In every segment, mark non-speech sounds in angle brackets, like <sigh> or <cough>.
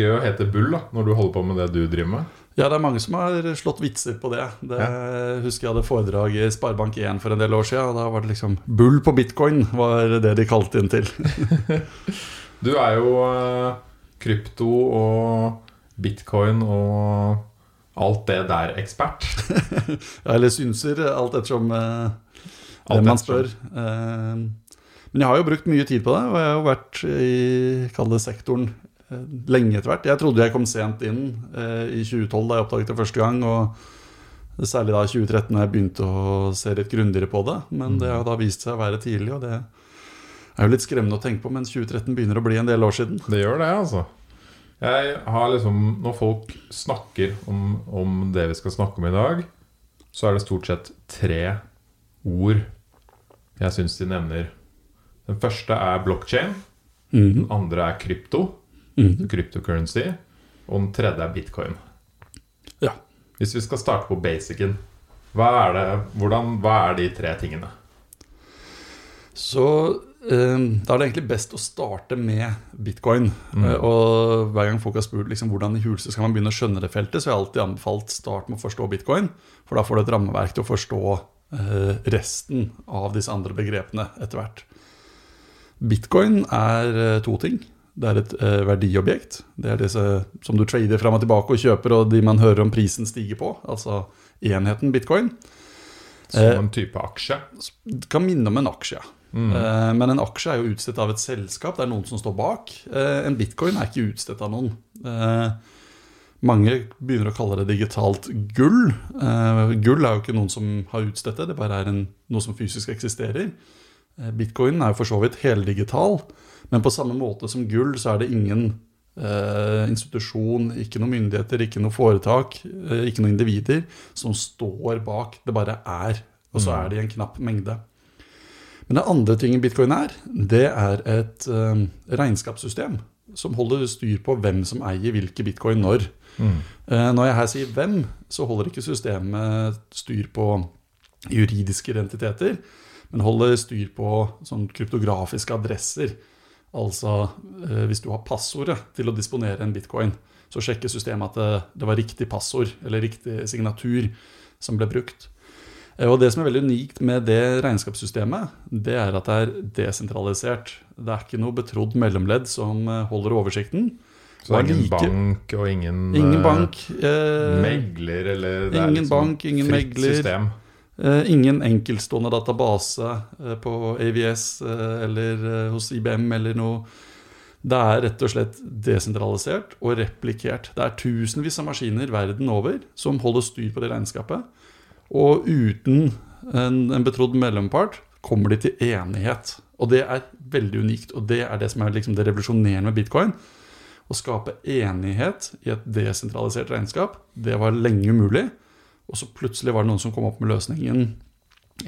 er gøy å hete Bull da når du holder på med det du driver med. Ja, det er mange som har slått vitser på det. det husker jeg hadde foredrag i Sparebank1 for en del år siden. Og da var det liksom Bull på bitcoin var det de kalte inn til. <laughs> du er jo uh, krypto og bitcoin og alt det der-ekspert. <laughs> ja, eller synser, alt ettersom eh, hvem man spør. Eh, men jeg har jo brukt mye tid på det, og jeg har jo vært i kall det sektoren Eh, lenge etter hvert. Jeg trodde jeg kom sent inn eh, i 2012 da jeg oppdaget det første gang. Og særlig da i 2013 da jeg begynte å se litt grundigere på det. Men det har da vist seg å være tidlig, og det er jo litt skremmende å tenke på Men 2013 begynner å bli en del år siden. Det gjør det, altså. Jeg har liksom, Når folk snakker om, om det vi skal snakke om i dag, så er det stort sett tre ord jeg syns de nevner. Den første er blockchain. Mm. Den andre er krypto mm. cryptocurrency. Og den tredje er bitcoin. Ja. Hvis vi skal starte på basicen, hva er, det, hvordan, hva er de tre tingene? Så eh, da er det egentlig best å starte med bitcoin. Mm. Eh, og hver gang folk har spurt liksom, hvordan i huleste skal man begynne å skjønne det feltet, så har jeg alltid anbefalt start med å forstå bitcoin. For da får du et rammeverk til å forstå eh, resten av disse andre begrepene etter hvert. Bitcoin er eh, to ting. Det er et eh, verdiobjekt. Det er disse som du trader fram og tilbake og kjøper, og de man hører om prisen stiger på. Altså enheten bitcoin. Som eh, en type aksje? Det kan minne om en aksje. Mm. Eh, men en aksje er jo utstedt av et selskap. Det er noen som står bak. Eh, en bitcoin er ikke utstedt av noen. Mange begynner å kalle det digitalt gull. Gull er jo ikke noen som har utstedt det, det bare er en, noe som fysisk eksisterer. Bitcoin er jo for så vidt heldigital. Men på samme måte som gull, så er det ingen eh, institusjon, ikke noen myndigheter, ikke noe foretak, eh, ikke noen individer som står bak. Det bare er. Og så mm. er det i en knapp mengde. Men det andre tingen bitcoin er, det er et eh, regnskapssystem som holder styr på hvem som eier hvilke bitcoin når. Mm. Eh, når jeg her sier hvem, så holder ikke systemet styr på juridiske identiteter, men holder styr på sånn kryptografiske adresser. Altså eh, hvis du har passordet til å disponere en bitcoin, så sjekker systemet at det, det, var riktig passord eller riktig signatur som ble brukt. Eh, og Det som er veldig unikt med det regnskapssystemet, det er at det er desentralisert. Det er ikke noe betrodd mellomledd som eh, holder oversikten. Så det er ingen like, bank og ingen, ingen bank, eh, megler eller det Ingen liksom bank, ingen megler. System. Eh, ingen enkeltstående database eh, på AVS eh, eller hos IBM eller noe. Det er rett og slett desentralisert og replikert. Det er tusenvis av maskiner verden over som holder styr på det regnskapet. Og uten en, en betrodd mellompart kommer de til enighet. Og det er veldig unikt, og det er det som er liksom det revolusjonerende med bitcoin. Å skape enighet i et desentralisert regnskap, det var lenge umulig. Og så plutselig var det noen som kom opp med løsningen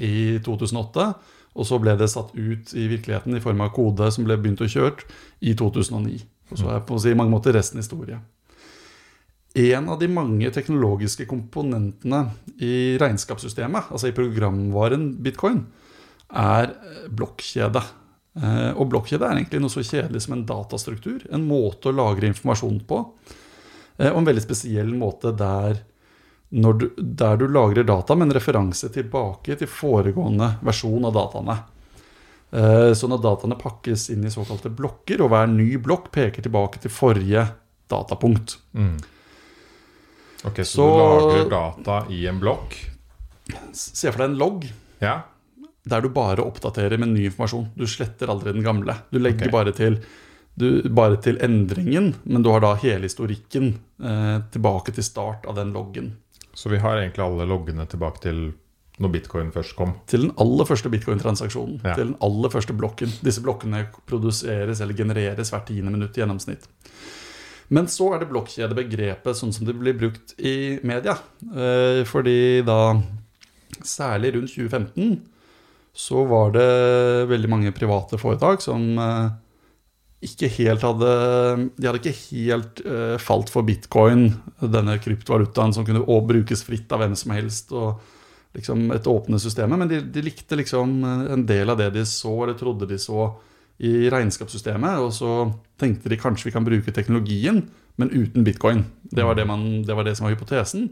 i 2008. Og så ble det satt ut i virkeligheten i form av kode som ble begynt å kjørt i 2009. Og så er på å si mange måter resten historie. En av de mange teknologiske komponentene i regnskapssystemet, altså i programvaren bitcoin, er blokkjede. Eh, og blokkjede er egentlig noe så kjedelig som en datastruktur. En måte å lagre informasjon på. Eh, og en veldig spesiell måte der du, der du lagrer data med en referanse tilbake til foregående versjon av dataene. Eh, sånn at dataene pakkes inn i såkalte blokker, og hver ny blokk peker tilbake til forrige datapunkt. Mm. Ok, Så, så du lagrer data i en blokk? Se for deg en logg. Ja. Der du bare oppdaterer med ny informasjon. Du sletter aldri den gamle. Du legger okay. bare, til, du, bare til endringen, men du har da hele historikken eh, tilbake til start av den loggen. Så vi har egentlig alle loggene tilbake til når bitcoin først kom? Til den aller første bitcoin-transaksjonen. Ja. Til den aller første blokken. Disse blokkene produseres eller genereres hvert tiende minutt i gjennomsnitt. Men så er det blokkjedebegrepet sånn som det blir brukt i media. Eh, fordi da, særlig rundt 2015, så var det veldig mange private foretak som eh, ikke helt hadde De hadde ikke helt uh, falt for bitcoin, denne kryptovalutaen som kunne brukes fritt av hvem som helst. og liksom et åpne systemet, Men de, de, likte liksom eh, en del av det de så, eller trodde de så, i regnskapssystemet. Og så tenkte de kanskje vi kan bruke teknologien men uten bitcoin. Det var det, man, det, var det som var hypotesen.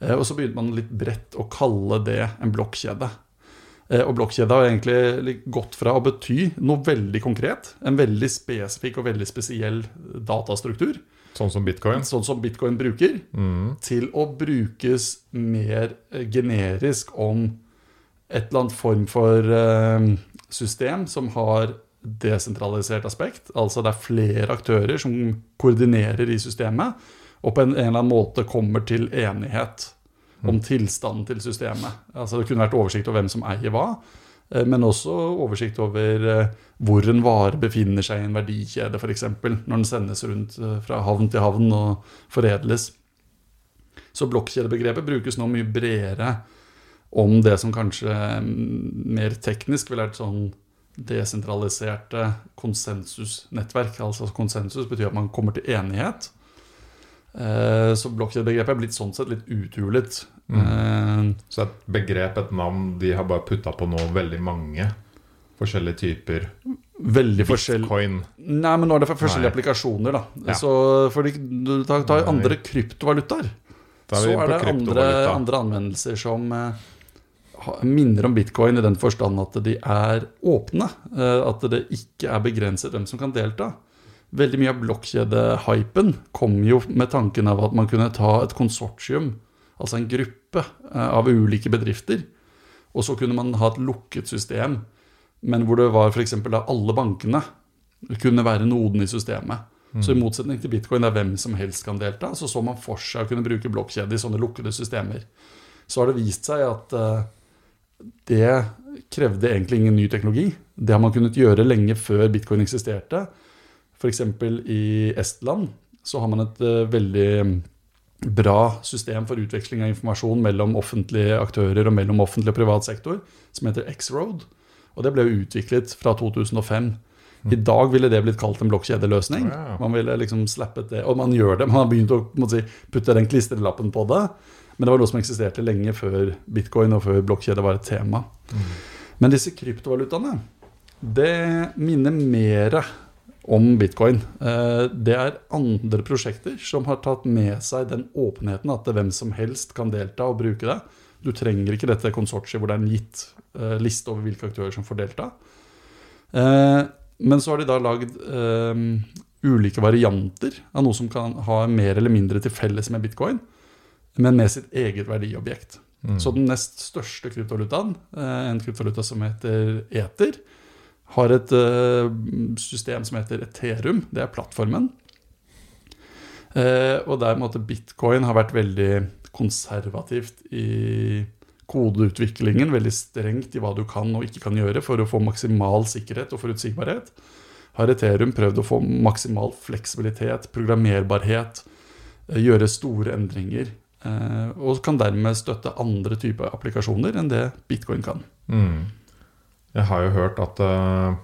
Eh, og så begynte man litt bredt å kalle det en blokkjede. Eh, og blokkjede har egentlig gått fra å bety noe veldig konkret, en veldig spesifikk og veldig spesiell datastruktur, Sånn som bitcoin? Sånn som bitcoin bruker, mm. til å brukes mer generisk om et eller annet form for uh, system som har desentralisert aspekt. Altså det er flere aktører som koordinerer i systemet, og på en eller annen måte kommer til enighet om mm. tilstanden til systemet. Altså Det kunne vært oversikt over hvem som eier hva, eh, men også oversikt over eh, hvor en vare befinner seg i en verdikjede, f.eks. Når den sendes rundt eh, fra havn til havn og foredles. Så blokkjedebegrepet brukes nå mye bredere om det som kanskje mm, mer teknisk ville vært sånn desentraliserte konsensusnettverk. Altså konsensus betyr at man kommer til enighet. Eh, så blokkjedebegrepet er blitt sånn sett litt uthulet. Mm. Eh, så et begrep, et navn, de har bare putta på nå veldig mange forskjellige typer Veldig Bitcoin? Nei, men nå er det for forskjellige Nei. applikasjoner, da. Ja. Så for du tar, tar andre kryptovalutaer, så er det andre, andre anvendelser som eh, minner om bitcoin i den forstand at de er åpne. At det ikke er begrenset hvem som kan delta. Veldig mye av blokkjedehypen kom jo med tanken av at man kunne ta et konsortium, altså en gruppe eh, av ulike bedrifter, og så kunne man ha et lukket system, men hvor det var f.eks. alle bankene kunne være noden i systemet. Mm. Så i motsetning til bitcoin, der hvem som helst kan delta, så så man for seg å kunne bruke blokkjede i sånne lukkede systemer. Så har det vist seg at uh, det krevde egentlig ingen ny teknologi. Det har man kunnet gjøre lenge før bitcoin eksisterte. F.eks. i Estland så har man et uh, veldig bra system for utveksling av informasjon mellom offentlige aktører og mellom offentlig og privat sektor, som heter X-Road. Og det ble utviklet fra 2005. I dag ville det blitt kalt en blokkjedeløsning. Man ville liksom slappet det, Og man gjør det. Man har begynt å si, putte den klistrelappen på det. Men det var noe som eksisterte lenge før bitcoin og før blokkjede var et tema. Mm. Men disse kryptovalutaene, det minner mer om bitcoin. Eh, det er andre prosjekter som har tatt med seg den åpenheten at hvem som helst kan delta og bruke det. Du trenger ikke dette konsortiet hvor det er en gitt eh, liste over hvilke aktører som får delta. Eh, men så har de da lagd ulike varianter av noe som kan ha mer eller mindre til felles med bitcoin men med sitt eget verdiobjekt. Mm. Så den nest største kryptovalutaen, en kryptovaluta som heter Eter, har et eh, system som heter Ethereum. Det er plattformen. Eh, og der måtte bitcoin har vært veldig konservativt i kodeutviklingen. Veldig strengt i hva du kan og ikke kan gjøre for å få maksimal sikkerhet og forutsigbarhet. Har Ethereum prøvd å få maksimal fleksibilitet, programmerbarhet, gjøre store endringer Eh, og kan dermed støtte andre typer applikasjoner enn det bitcoin kan. Mm. Jeg har jo hørt at uh,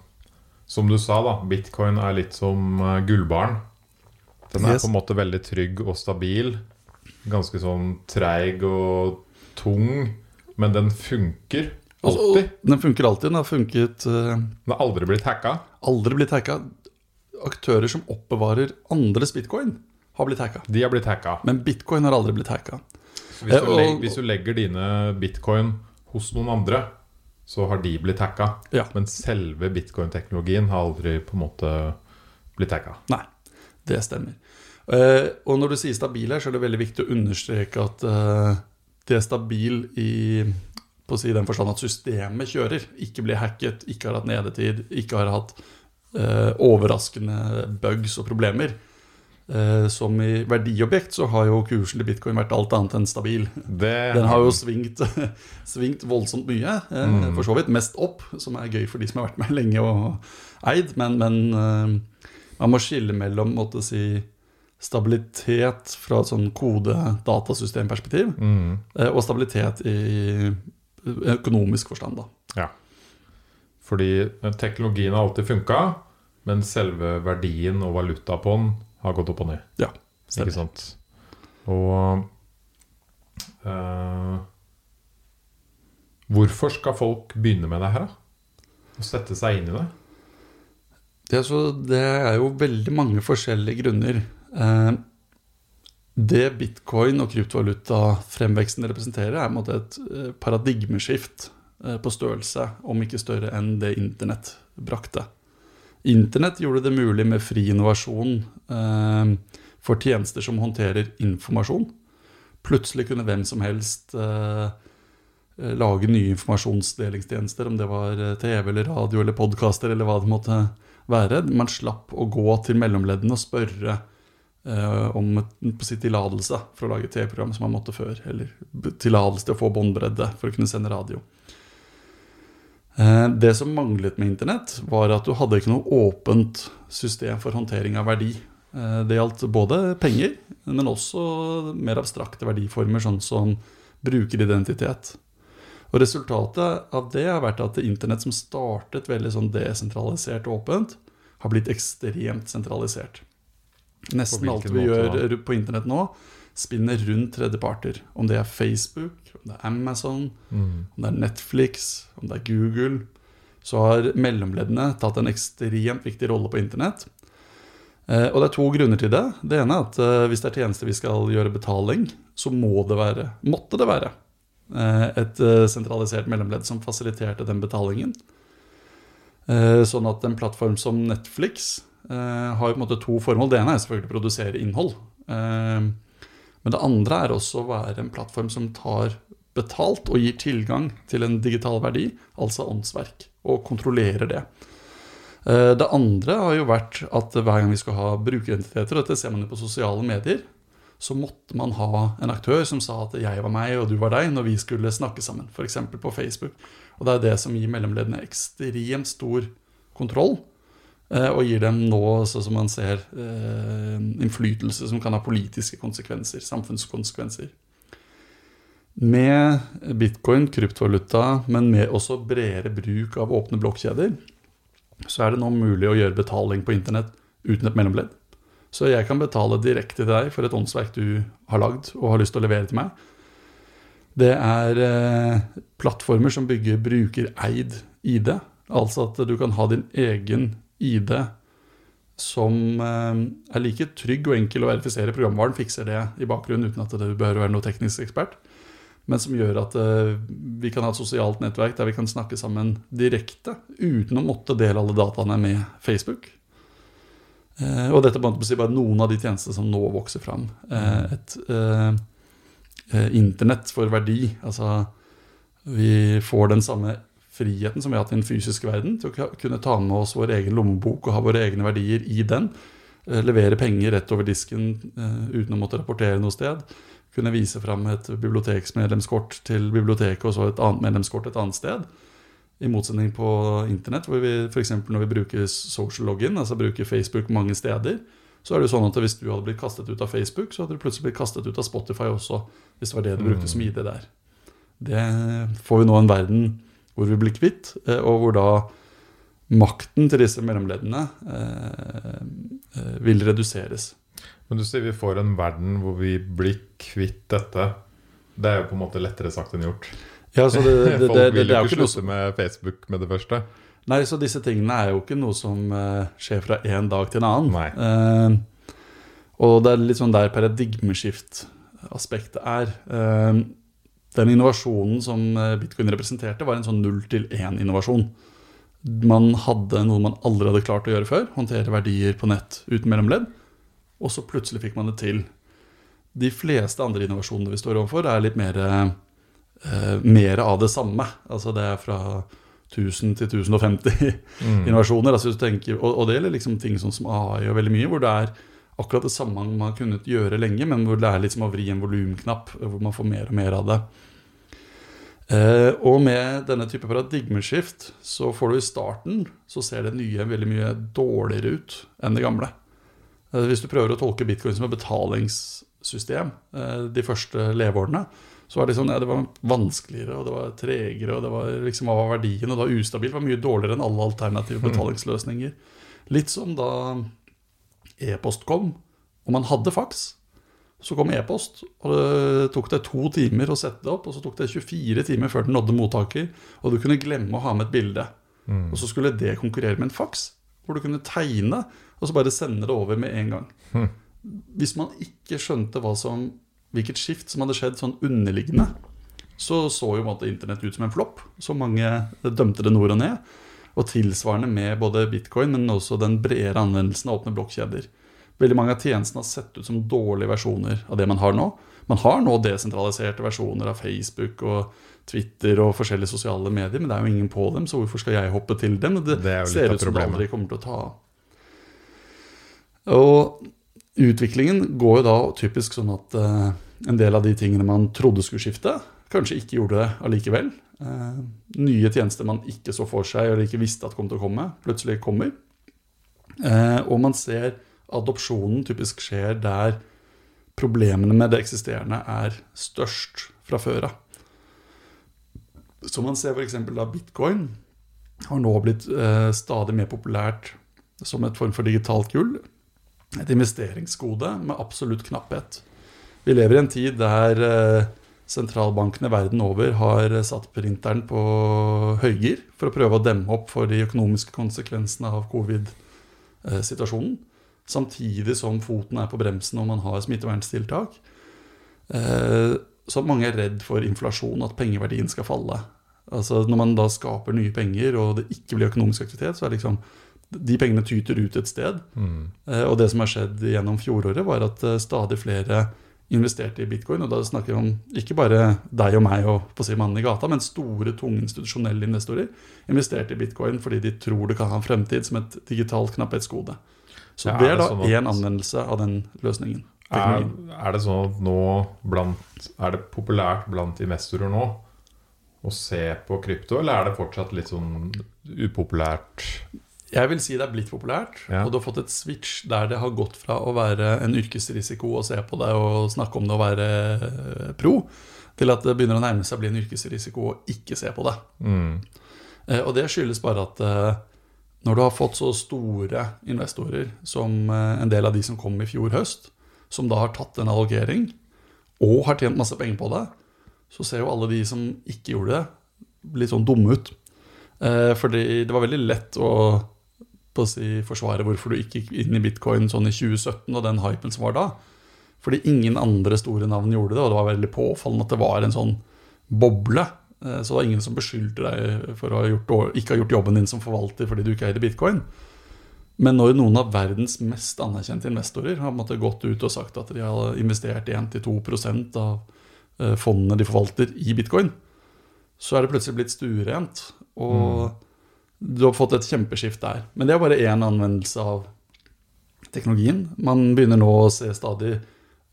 Som du sa, da, bitcoin er litt som uh, gullbarn. Den er yes. på en måte veldig trygg og stabil. Ganske sånn treig og tung. Men den funker alltid. Den funker alltid. Den har funket uh, Den har aldri blitt hacka? Aldri blitt hacka. Aktører som oppbevarer andres bitcoin, har blitt hacka. De har blitt hacka. Men bitcoin har aldri blitt hacka. Hvis, du legger, hvis du legger dine bitcoin hos noen andre, så har de blitt hacka. Ja. Men selve bitcoin-teknologien har aldri på en måte blitt hacka. Nei, det stemmer. Uh, og når du sier stabil her, så er det veldig viktig å understreke at uh, det er stabil i på å si den forstand at systemet kjører, ikke blir hacket, ikke har hatt nedetid, ikke har hatt uh, overraskende bugs og problemer. Eh, som i verdiobjekt så har jo kursen til bitcoin vært alt annet enn stabil. Det... <laughs> Den har jo svingt, <laughs> svingt voldsomt mye, eh, mm. for så vidt. Mest opp, som er gøy for de som har vært med <laughs> lenge og eid. Men, men eh, man må skille mellom måtte si, stabilitet fra et sånn kode-datasystemperspektiv mm. og stabilitet i økonomisk forstand. da. Ja. Fordi teknologien har alltid funka, men selve verdien og valuta på den har gått opp og ned. Ja, stemmer. Ikke sant? Og uh, Hvorfor skal folk begynne med det her? Å sette seg inn i det? Det er, så, det er, jo veldig mange forskjellige grunner. Eh, det bitcoin og kryptovaluta-fremveksten representerer, er et eh, paradigmeskift på størrelse, om ikke større enn det internett brakte. Internett gjorde det mulig med fri innovasjon eh, for tjenester som håndterer informasjon. Plutselig kunne hvem som helst eh, lage nye informasjonsdelingstjenester, om det var TV eller radio eller podkaster eller hva det måtte være. Man slapp å gå til mellomleddene og spørre eh, om sitt tillatelse for å lage TV-program som man måtte før. Eller tillatelse til å få båndbredde for å kunne sende radio. Eh, det som manglet med internett, var at du hadde ikke noe åpent system for håndtering av verdi. Eh, det gjaldt både penger, men også mer abstrakte verdiformer, sånn som brukeridentitet. Og Resultatet av det har vært at internett, som startet veldig sånn desentralisert og åpent, har blitt ekstremt sentralisert. Nesten alt vi gjør på internett nå, spinner rundt tredjeparter. Om det er Facebook, om det er Amazon, mm. om det er Netflix, om det er Google. Så har mellomleddene tatt en ekstremt viktig rolle på internett. Eh, og det er to grunner til det. Det ene er at eh, hvis det er tjenester vi skal gjøre betaling, så må det være, måtte det være eh, et eh, sentralisert mellomledd som fasiliterte den betalingen. Eh, sånn at en plattform som Netflix Uh, har på en måte to formål. Det ene er selvfølgelig å produsere innhold. Men det andre er også å være en plattform som tar betalt og gir tilgang til en digital verdi, altså åndsverk, og kontrollerer det. Uh, det andre har jo vært at hver gang vi skal ha brukeridentiteter, og dette ser man jo på sosiale medier, så måtte man ha en aktør som sa at jeg var meg og du var deg, når vi skulle snakke sammen. F.eks. på Facebook. Og det er det som gir mellomleddene ekstremt stor kontroll Eh, og gir dem nå, sånn som man ser, eh, innflytelse som kan ha politiske konsekvenser, samfunnskonsekvenser. Med bitcoin, kryptovaluta, men med også bredere bruk av åpne blokkjeder, så er det nå mulig å gjøre betaling på internett uten et mellomledd. Så jeg kan betale direkte til deg for et åndsverk du har lagd og har lyst til å levere til meg. Det er eh, plattformer som bygger brukereid ID, altså at du kan ha din egen ID som eh, er like trygg og enkel å verifisere. Programvaren fikser det i bakgrunnen uten at det behøver å være noe teknisk ekspert. Men som gjør at eh, vi kan ha et sosialt nettverk der vi kan snakke sammen direkte uten å måtte dele alle dataene med Facebook. Eh, og dette er bare noen av de tjenestene som nå vokser fram. Et internett for verdi. Altså vi får den samme friheten som vi har hatt i den fysiske verden, til å kunne ta med oss vår egen lommebok og ha våre egne verdier i den. Eh, levere penger rett over disken uten å måtte rapportere noe sted. Kunne vise fram et biblioteksmedlemskort til biblioteket og så et annet medlemskort et annet sted. I motsetning på internett, hvor vi f.eks. når vi bruker social login, altså bruker Facebook mange steder, så er det jo sånn at hvis du hadde blitt kastet ut av Facebook, så hadde du plutselig blitt kastet ut av Spotify også, hvis det var det du brukte som mm. ID der. Det får vi nå en verden hvor vi blir kvitt, eh, og hvor da makten til disse mellomleddene eh, eh, vil reduseres. Men du sier vi får en verden hvor vi blir kvitt dette. Det er jo på en måte lettere sagt enn gjort. Ja, det, det, <laughs> Folk vil jo ikke slutte med Facebook med det første. Nei, så disse tingene er jo ikke noe som uh, skjer fra én dag til en annen. Eh, og det er litt sånn der paradigmeskiftaspektet er. Eh, den innovasjonen som eh, bitcoin representerte, var en sånn null til én-innovasjon. Man hadde noe man aldri hadde klart å gjøre før, håndtere verdier på nett uten mellomledd. Og så plutselig fikk man det til. De fleste andre innovasjonene vi står overfor, er litt mer, eh, mer av det samme. Altså det er fra 1000 til 1050 mm. innovasjoner. Altså tenker, og, og, det gjelder liksom ting sånn som AI og veldig mye, hvor det er akkurat det samme man har kunnet gjøre lenge, men hvor det er litt som å vri en volumknapp, hvor man får mer og mer av det. Eh, og med denne type paradigmeskift så får du i starten så ser det nye veldig mye dårligere ut enn det gamle. Eh, hvis du prøver å tolke bitcoin som et betalingssystem eh, de første leveårene, så var det sånn, ja, det var vanskeligere, og det var tregere, og det var liksom hva var verdien, og det var ustabilt. Det var mye dårligere enn alle alternative <laughs> betalingsløsninger. Litt som da e-post kom, og man hadde faks. Så kom e-post, og det tok deg to timer å sette det opp. Og så tok det 24 timer før den nådde mottaker, og du kunne glemme å ha med et bilde. Mm. Og så skulle det konkurrere med en faks, hvor du kunne tegne, og så bare sende det over med en gang. Mm. hvis man ikke skjønte som, hvilket skift som hadde skjedd sånn underliggende, så så jo måtte internett ut som en flopp. Så mange dømte det nord og ned. Og tilsvarende med både bitcoin, men også den bredere anvendelsen av åpne blokkjeder. Veldig mange av tjenestene har sett ut som dårlige versjoner av det man har nå. Man har nå desentraliserte versjoner av Facebook og Twitter og forskjellige sosiale medier, men det er jo ingen på dem, så hvorfor skal jeg hoppe til dem? Det, det ser ut som det aldri kommer til å ta av. Og utviklingen går jo da typisk sånn at eh, en del av de tingene man trodde skulle skifte, kanskje ikke gjorde det allikevel. Eh, nye tjenester man ikke så for seg eller ikke visste at kom til å komme, plutselig kommer. Eh, og man ser adopsjonen typisk skjer der problemene med det eksisterende er størst fra før av. Så man ser f.eks. da bitcoin har nå blitt eh, stadig mer populært som et form for digitalt gull. Et investeringsgode med absolutt knapphet. Vi lever i en tid der eh, sentralbankene verden over har satt printeren på høygir for å prøve å demme opp for de økonomiske konsekvensene av covid-situasjonen. Samtidig som foten er på bremsen og man har smitteverntiltak. Eh, så mange er redd for inflasjon, at pengeverdien skal falle. Altså Når man da skaper nye penger, og det ikke blir økonomisk aktivitet, så er liksom de pengene tyter ut et sted. Mm. Eh, og det som har skjedd gjennom fjoråret, var at eh, stadig flere investerte i bitcoin. Og da snakker vi om ikke bare deg og meg og på si mannen i gata, men store, tunge institusjonelle investorer investerte i bitcoin fordi de tror det kan ha en fremtid som et digitalt knapphetsgode. Så ja, det er da én sånn anvendelse av den løsningen. Er, er, det sånn at nå blant, Er det populært blant investorer nå å se på krypto, eller er det fortsatt litt sånn upopulært? Jeg vil si det er blitt populært, ja. og du har fått et switch der det har gått fra å være en yrkesrisiko å se på det og snakke om det og være eh, pro, til at det begynner å nærme seg å bli en yrkesrisiko å ikke se på det. Mm. Eh, og det skyldes bare at eh, når du har fått så store investorer som en del av de som kom i fjor høst, som da har tatt en allokering og har tjent masse penger på det, så ser jo alle de som ikke gjorde det, litt sånn dumme ut. Fordi det var veldig lett å, å si, forsvare hvorfor du ikke gikk inn i bitcoin sånn i 2017 og den hypen som var da. Fordi ingen andre store navn gjorde det, og det var veldig påfallende at det var en sånn boble. Eh, så det var ingen som beskyldte deg for å ha gjort, ikke ha gjort jobben din som forvalter fordi du ikke eide bitcoin. Men når noen av verdens mest anerkjente investorer har måttet gått ut og sagt at de har investert 1-2 av Eh, fondene de forvalter, i bitcoin, så er det plutselig blitt stuerent. Og mm. Du har fått et kjempeskift der. Men det er bare én anvendelse av teknologien. Man begynner nå å se stadig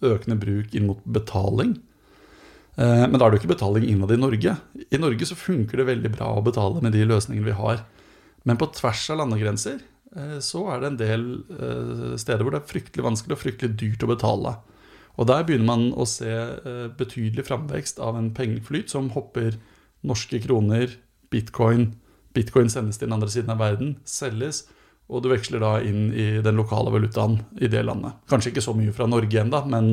økende bruk inn mot betaling. Eh, men da er det jo ikke betaling innad i Norge. I Norge så funker det veldig bra å betale med de løsningene vi har. Men på tvers av landegrenser eh, så er det en del steder hvor det er fryktelig vanskelig og fryktelig dyrt å betale. Og der begynner man å se eh, betydelig framvekst av en pengeflyt som hopper norske kroner, bitcoin. Bitcoin sendes til den andre siden av verden, selges, og du veksler da inn i den lokale valutaen i det landet. Kanskje ikke så mye fra Norge ennå, men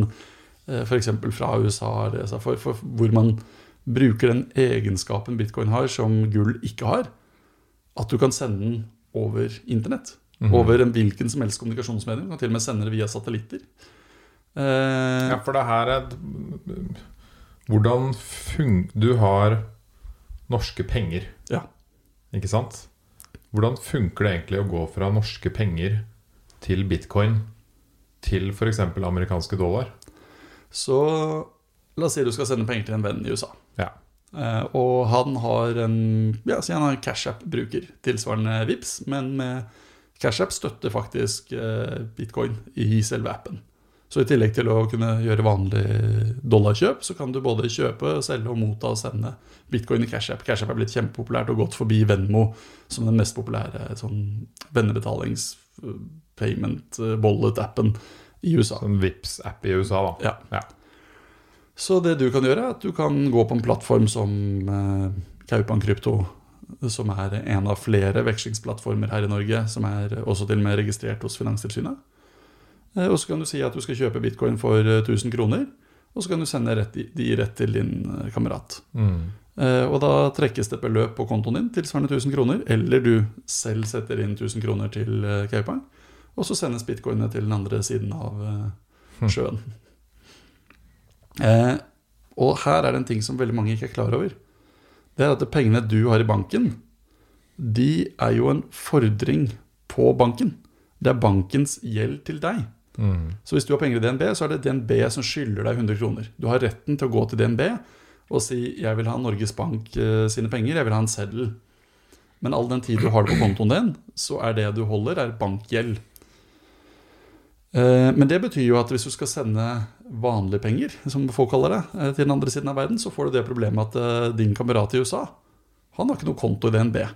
eh, f.eks. fra USA, for, for, hvor man bruker den egenskapen bitcoin har, som gull ikke har. At du kan sende den over internett. Mm -hmm. Over en hvilken som helst kommunikasjonsmedium. Du kan til og med sende det via satellitter. Eh, ja, for det her er Hvordan fung... Du har norske penger, ja. Ikke sant? Hvordan funker det egentlig å gå fra norske penger til bitcoin til f.eks. amerikanske dollar? Så la oss si du skal sende penger til en venn i USA. Ja. Uh, og han har en ja, si han har en CashApp-bruker, tilsvarende VIPS, men med CashApp støtter faktisk uh, bitcoin i selve appen. Så i tillegg til å kunne gjøre vanlig dollarkjøp, så kan du både kjøpe, selge og motta og sende bitcoin i CashApp. CashApp er blitt kjempepopulært og gått forbi Venmo som den mest populære sånn vennebetalings-payment-bollet-appen i USA. En Vips-app i USA, da. Ja. ja. Så det du kan gjøre, er at du kan gå på en plattform som eh, Kaupan Krypto, som er en av flere vekslingsplattformer her i Norge, som er også til og med registrert hos Finanstilsynet. Eh, og så kan du si at du skal kjøpe bitcoin for 1000 eh, kroner. Og så kan du sende rett, de rett til din eh, kamerat. Mm. Og da trekkes det et beløp på kontoen din tilsvarende 1000 kroner. Eller du selv setter inn 1000 kroner til Kaupang. Og så sendes bitcoinene til den andre siden av sjøen. Eh, og her er det en ting som veldig mange ikke er klar over. Det er at pengene du har i banken, de er jo en fordring på banken. Det er bankens gjeld til deg. Mm. Så hvis du har penger i DNB, så er det DNB som skylder deg 100 kroner. Du har retten til å gå til DNB og si 'jeg vil ha Norges Bank eh, sine penger', 'jeg vil ha en seddel'. Men all den tid du har det på kontoen din, så er det du holder, er bankgjeld. Eh, men det betyr jo at hvis du skal sende vanlige penger, som folk kaller det, eh, til den andre siden av verden, så får du det problemet at din kamerat i USA, han har ikke noe konto i DNB.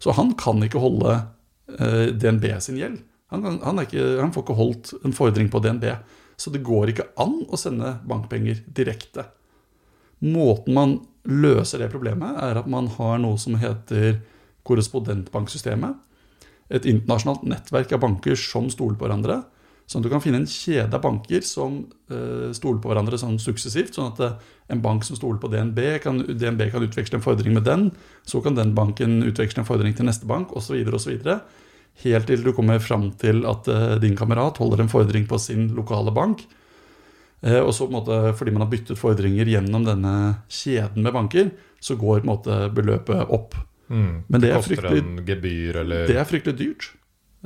Så han kan ikke holde DNB sin gjeld. Han, han, ikke, han, får ikke holdt en fordring på DNB. Så det går ikke an å sende bankpenger direkte. Måten man løser det problemet, er at man har noe som heter korrespondentbanksystemet. Et internasjonalt nettverk av banker som stoler på hverandre. Sånn at du kan finne en kjede av banker som uh, stoler på hverandre sånn suksessivt. Sånn at uh, en bank som stoler på DNB, kan, DNB kan utveksle en fordring med den. Så kan den banken utveksle en fordring til neste bank, osv. osv. Helt til du kommer fram til at uh, din kamerat holder en fordring på sin lokale bank. Uh, og så måte, fordi man har byttet fordringer gjennom denne kjeden med banker, så går måte beløpet opp. Mm. Men det, en gebyr, eller Det er fryktelig dyrt.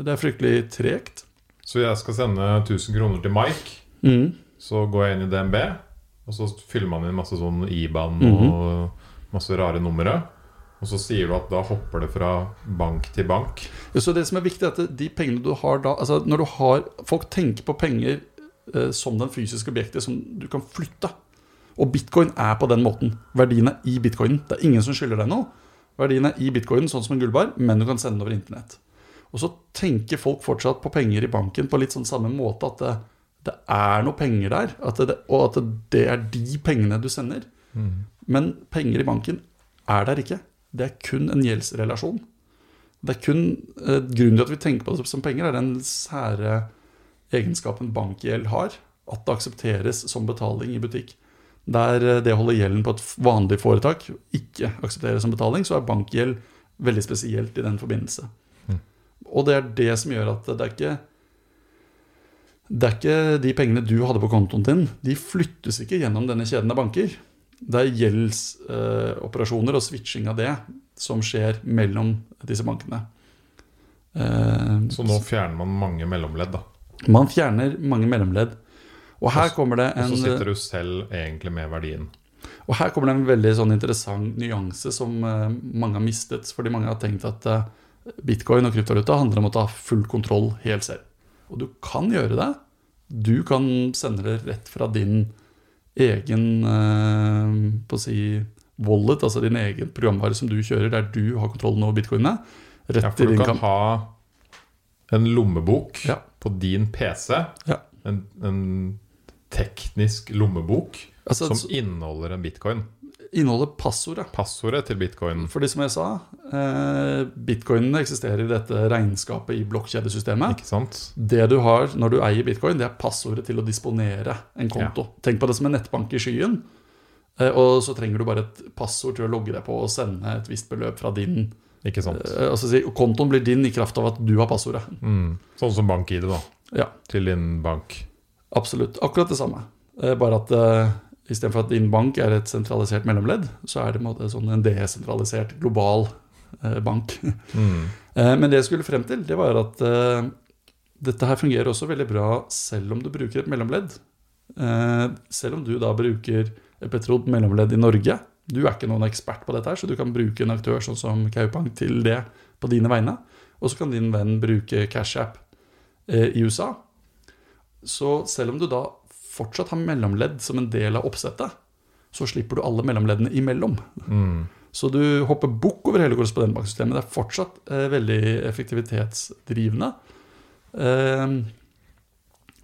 Det er fryktelig tregt. Så jeg skal sende 1000 kroner til Mike. Mm. Så går jeg inn i DNB, og så fyller man inn masse sånn IBAN og masse rare numre. Og så sier du at da hopper det fra bank til bank. Ja, så det som er viktig, er at de pengene du har da altså når du har, Folk tenker på penger eh, som den fysiske objektet som du kan flytte. Og bitcoin er på den måten. Verdien er i bitcoinen. Det er ingen som skylder deg noe. Verdien er i bitcoinen, sånn som en gullbar, men du kan sende den over internett. Og så tenker folk fortsatt på penger i banken på litt sånn samme måte at det, det er noe penger der, at det, og at det er de pengene du sender. Mm. Men penger i banken er der ikke. Det er kun en gjeldsrelasjon. Det er kun eh, Grunnen til at vi tenker på det som penger, er den sære egenskapen bankgjeld har. At det aksepteres som betaling i butikk. Der eh, det å holde gjelden på et vanlig foretak ikke aksepteres som betaling, så er bankgjeld veldig spesielt i den forbindelse. Mm. Og det er det som gjør at det er ikke det er ikke de pengene du hadde på kontoen din, de flyttes ikke gjennom denne kjeden av banker. Det er gjeldsoperasjoner og switching av det som skjer mellom disse bankene. Eh, så nå fjerner man mange mellomledd, da? Man fjerner mange mellomledd. Og her kommer det en Og så sitter du selv egentlig med verdien. Og her kommer det en veldig sånn interessant nyanse som eh, mange har mistet. Fordi mange har tenkt at eh, bitcoin og kryptovaluta handler om å ta full kontroll helt selv. Og du kan gjøre det. Du kan sende det rett fra din egen eh, på å si, wallet, altså din egen programvare som du kjører, der du har kontrollen over bitcoinene. ja, for du kan, kan ha en lommebok ja. på din PC. Ja. En, en, teknisk lommebok altså, som inneholder en bitcoin inneholder passordet. Passordet til bitcoin. Fordi som jeg sa, eh, bitcoinene eksisterer i dette regnskapet i blokkjedesystemet. Ikke sant? Det du har når du eier bitcoin, det er passordet til å disponere en konto. Ja. Tenk på det som en nettbank i skyen. Eh, og så trenger du bare et passord til å logge deg på og sende et visst beløp fra din Ikke sant? Eh, altså, kontoen blir din i kraft av at du har passordet. Mm. Sånn som bank-ID, da. Ja. Til din bank. Absolutt. Akkurat det samme. Eh, bare at eh, Istedenfor at din bank er et sentralisert mellomledd, så er det en, sånn en desentralisert global eh, bank. <laughs> Mm. eh, men det jeg skulle frem til, det var at eh, dette her fungerer også veldig bra selv om du bruker et mellomledd. Eh, selv om du da bruker et betrodd mellomledd i Norge. Du er ikke noen ekspert på dette, her, så du kan bruke en aktør sånn som Kaupang til det på dine vegne. Og så kan din venn bruke CashApp i USA. Så selv om du da fortsatt ha mellomledd som en del av oppsettet, så slipper du alle mellomleddene imellom. Mm. Så du hopper bukk over hele korrespondentbanksystemet. Det er fortsatt eh, veldig effektivitetsdrivende. Eh,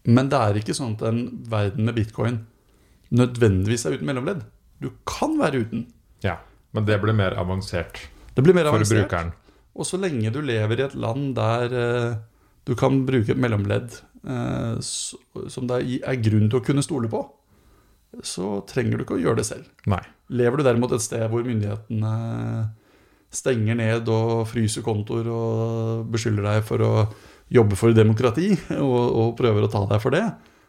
men det er ikke sånn at en verden med bitcoin nødvendigvis er uten mellomledd. Du kan være uten. Ja, men det blir mer avansert det blir mer for brukeren. Og så lenge du lever i et land der eh, du kan bruke et mellomledd som det er grunn til å kunne stole på, så trenger du ikke å gjøre det selv. Nei. Lever du derimot et sted hvor myndighetene stenger ned og fryser kontoer og beskylder deg for å jobbe for demokrati, og, og prøver å ta deg for det,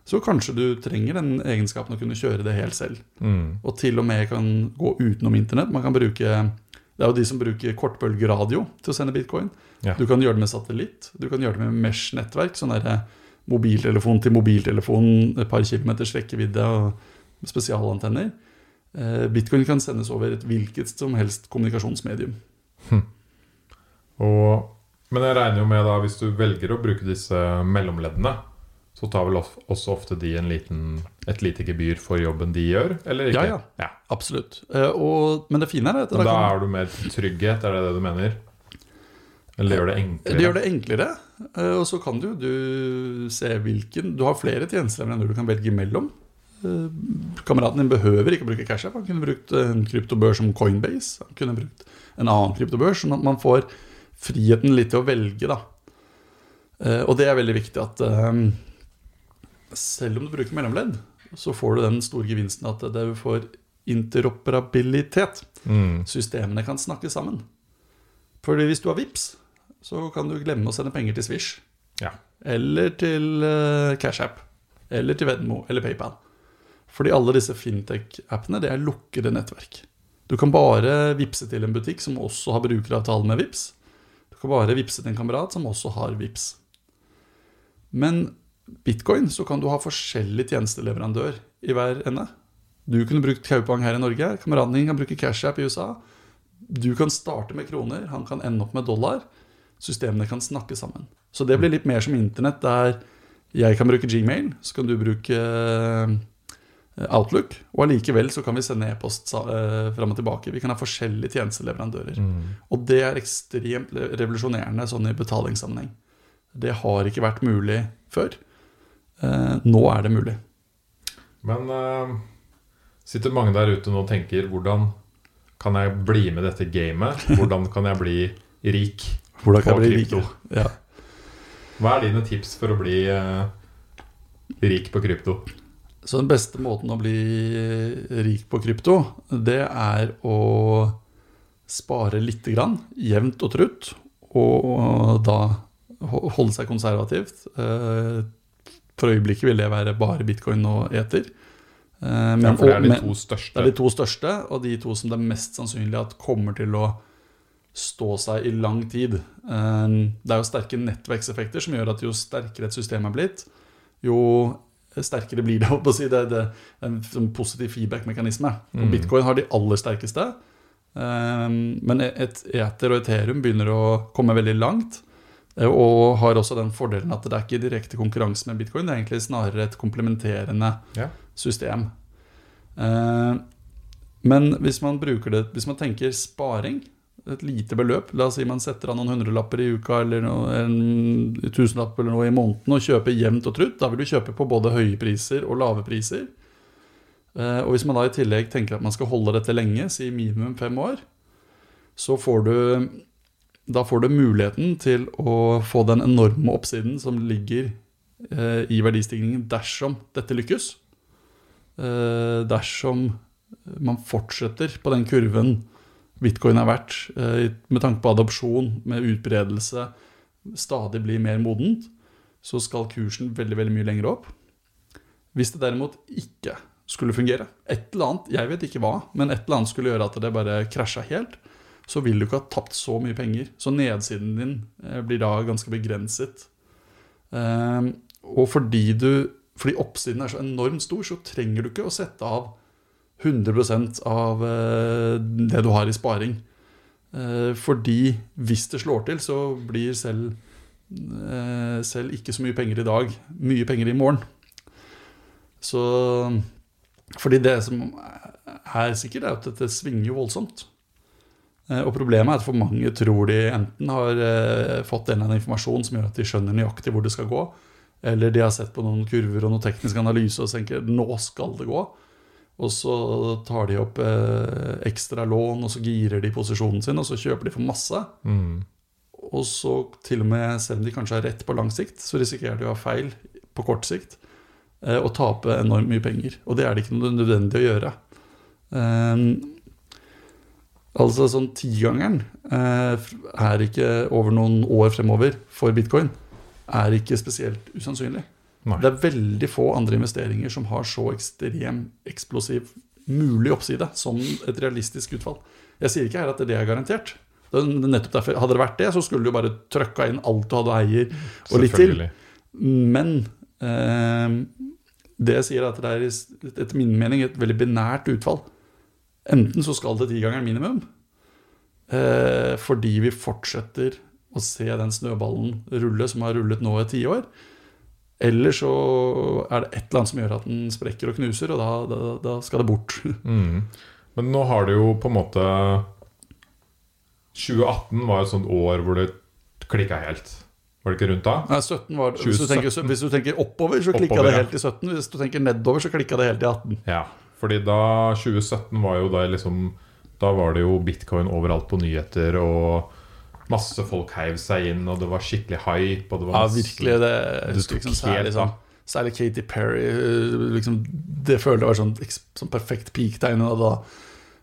Så kanskje du trenger den egenskapen å kunne kjøre det helt selv. Mm. Og til og med kan gå utenom internett. Man kan bruke Det er jo de som bruker kortbølgeradio til å sende bitcoin. Ja. Du kan gjøre det med satellitt. Du kan gjøre det med Mesh-nettverk. Sånn derre mobiltelefon til mobiltelefon, et par kilometers rekkevidde og spesialantenner. Eh, Bitcoin kan sendes over et hvilket som helst kommunikasjonsmedium. Og, men jeg regner jo med da hvis du velger å bruke disse mellomleddene, så tar vel også ofte de en liten, et lite gebyr for jobben de gjør, eller ikke? Ja, ja. Absolutt. Eh, Og, men det fine er at da kan, er du mer trygghet, er det det du mener? Eller gjør det enklere? det gjør det enklere. eh, Og så kan du, du se hvilken Du har flere tjenesteleverandører du kan velge mellom. Eh, Kameraten din behøver ikke å bruke CashApp. Han kunne brukt en kryptobørs som Coinbase. Han kunne brukt en annen kryptobørs. Sånn at man får friheten litt til å velge, da. Eh, Og det er veldig viktig at selv om du bruker mellomledd, så får du den store gevinsten at du får interoperabilitet. Mm. Systemene kan snakke sammen. Fordi hvis du har VIPS, så kan du glemme å sende penger til Swish. Ja. Eller til uh, CashApp. Eller til Venmo eller PayPal. Fordi alle disse fintech-appene det er lukkede nettverk. Du kan bare vippse til en butikk som også har brukeravtale med VIPS. Du kan bare vippse til en kamerat som også har VIPS. Men bitcoin så kan du ha forskjellig tjenesteleverandør i hver ende. Du kunne brukt Kaupang her i Norge, kameraten din kan bruke CashApp i USA. Du kan starte med kroner, han kan ende opp med dollar. Systemene kan snakke sammen. Så det blir litt mer som internett, der jeg kan bruke Gmail, så kan du bruke eh, Outlook, og allikevel så kan vi sende e-post uh, fram og tilbake. Vi kan ha forskjellige tjenesteleverandører. Mm. Og det er ekstremt revolusjonerende sånn i betalingssammenheng. Det har ikke vært mulig før. Eh, nå er det mulig. Men uh, sitter mange der ute nå og tenker Hvordan kan jeg bli med dette gamet? Hvordan kan jeg bli rik? Hvordan kan jeg bli rik? Ja. Hva er dine tips for å bli eh, rik på krypto? Så den beste måten å bli rik på krypto, det er å spare lite grann, jevnt og trutt, og da holde seg konservativt. Eh, For øyeblikket vil det være bare bitcoin og eter. Eh, Men, Ja, for det er de to største? det er de to største, og de to som det er mest sannsynlig at kommer til å stå seg i lang tid. Eh, Det er jo sterke nettverkseffekter som gjør at jo sterkere et system er blitt, jo sterkere blir det. <laughs> å si. Det er en sånn positiv feedback-mekanisme. Mm. Bitcoin har de aller sterkeste. Eh, Men et eter og Ethereum begynner å komme veldig langt. eh, Og har også den fordelen at det er ikke direkte konkurranse med bitcoin. Det er egentlig snarere et komplementerende Ja. system. Men hvis man det Hvis man tenker sparing, et lite beløp La oss si man setter av noen hundrelapper i uka eller noe, en tusenlapp eller noe i måneden og kjøper jevnt og trutt. Da vil du kjøpe på både høye priser og lave priser. Eh, Og hvis man da i tillegg tenker at man skal holde dette lenge, si minimum fem år, så får du da får du muligheten til å få den enorme oppsiden som ligger eh, i verdistigningen dersom dette lykkes. Eh, dersom man fortsetter på den kurven bitcoin er verdt, eh, med tanke på adopsjon, med utbredelse, stadig blir mer modent, så skal kursen veldig, veldig mye lenger opp. Hvis det derimot ikke skulle fungere, et eller annet, jeg vet ikke hva, men et eller annet skulle gjøre at det bare krasja helt, så vil du ikke ha tapt så mye penger. Så nedsiden din eh, blir da ganske begrenset. Eh, og fordi, du, fordi oppsiden er så enormt stor, så trenger du ikke å sette av 100 av eh, det du har i sparing. Eh, fordi hvis det slår til, så blir selv, eh, selv ikke så mye penger i dag mye penger i morgen. Så Fordi det som er sikkert, er at dette svinger jo voldsomt. Og problemet er at for mange tror de enten har fått en eller annen informasjon som gjør at de skjønner nøyaktig hvor det skal gå, eller de har sett på noen kurver og noen teknisk analyse og tenker nå skal det gå. Og så tar de opp eh, ekstra lån, og så girer de posisjonen sin, og så kjøper de for masse. Mm. Og så til og med, selv om de kanskje har rett på lang sikt, så risikerer de å ha feil på kort sikt. eh, Og tape enormt mye penger. Og det er det ikke noe nødvendig å gjøre. Eh, altså sånn tigangeren eh, er ikke over noen år fremover for bitcoin. Er ikke spesielt usannsynlig. Nei. Det er veldig få andre investeringer som har så ekstrem eksplosiv mulig oppside som et realistisk utfall. Jeg sier ikke her at det er garantert. Det er nettopp derfor, Hadde det vært det, så skulle du bare trøkka inn alt du hadde eier, og litt til. Men eh, det jeg sier, er at det er etter min mening et veldig binært utfall. Enten så skal det tigangeren minimum, eh, fordi vi fortsetter å se den snøballen rulle som har rullet nå i tiår. Eller så er det et eller annet som gjør at den sprekker og knuser, og da, da, da skal det bort. <laughs> Mm. Men nå har det jo på en måte 2018 var et sånt år hvor det klikka helt. Var det ikke rundt da? Nei, 17 var, hvis, du tenker, hvis du tenker oppover, så klikka det helt i 17. Hvis du tenker nedover, så klikka det helt i 18. Ja, fordi da 2017 var jo da liksom Da var det jo bitcoin overalt på nyheter, og masse folk heiv seg inn, og det var skikkelig hype. Og det var masse, ja, virkelig. Det, det liksom, særlig, sånn, særlig Katy Perry. Liksom, det følte jeg var sånn, sånn perfekt peak-tegn. Og da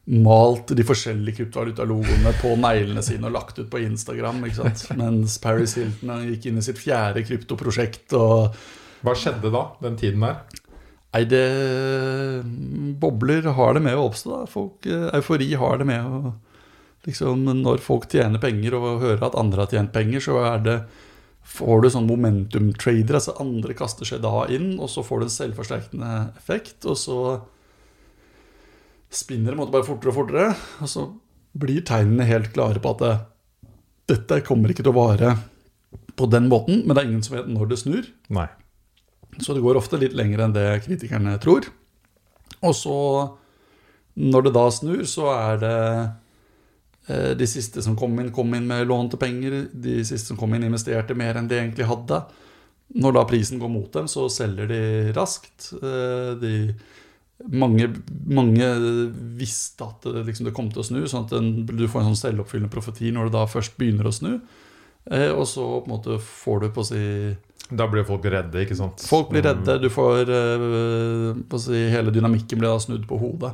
malt de forskjellige kryptovalutalogoene på neglene sine og lagt ut på Instagram. Ikke sant? <laughs> Mens Paris Hilton gikk inn i sitt fjerde kryptoprosjekt. Og... Hva skjedde da, den tiden der? Nei, det Bobler har det med å oppstå. Da. Folk, eh, eufori har det med å liksom, Når folk tjener penger og hører at andre har tjent penger, så er det får du sånn momentum-trader. Altså andre kaster seg da inn, og så får du en selvforsterkende effekt. Og så spinner det bare fortere og fortere. Og så blir tegnene helt klare på at det, dette kommer ikke til å vare på den måten. Men det er ingen som vet når det snur. Nei. Så det går ofte litt lenger enn det kritikerne tror. Og så, når det da snur, så er det de siste som kom inn, kom inn med lånte penger. De siste som kom inn, investerte mer enn de egentlig hadde. Når da prisen går mot dem, så selger de raskt. Eh, de mange, mange, visste at det, liksom, det, kom til å snu, sånn at den, du får en sånn selvoppfyllende profeti når det da først begynner å snu. Eh, og så på en måte får du på å si Da blir folk redde, ikke sant? Folk blir redde. Du får eh, på å si, Hele dynamikken blir da snudd på hodet.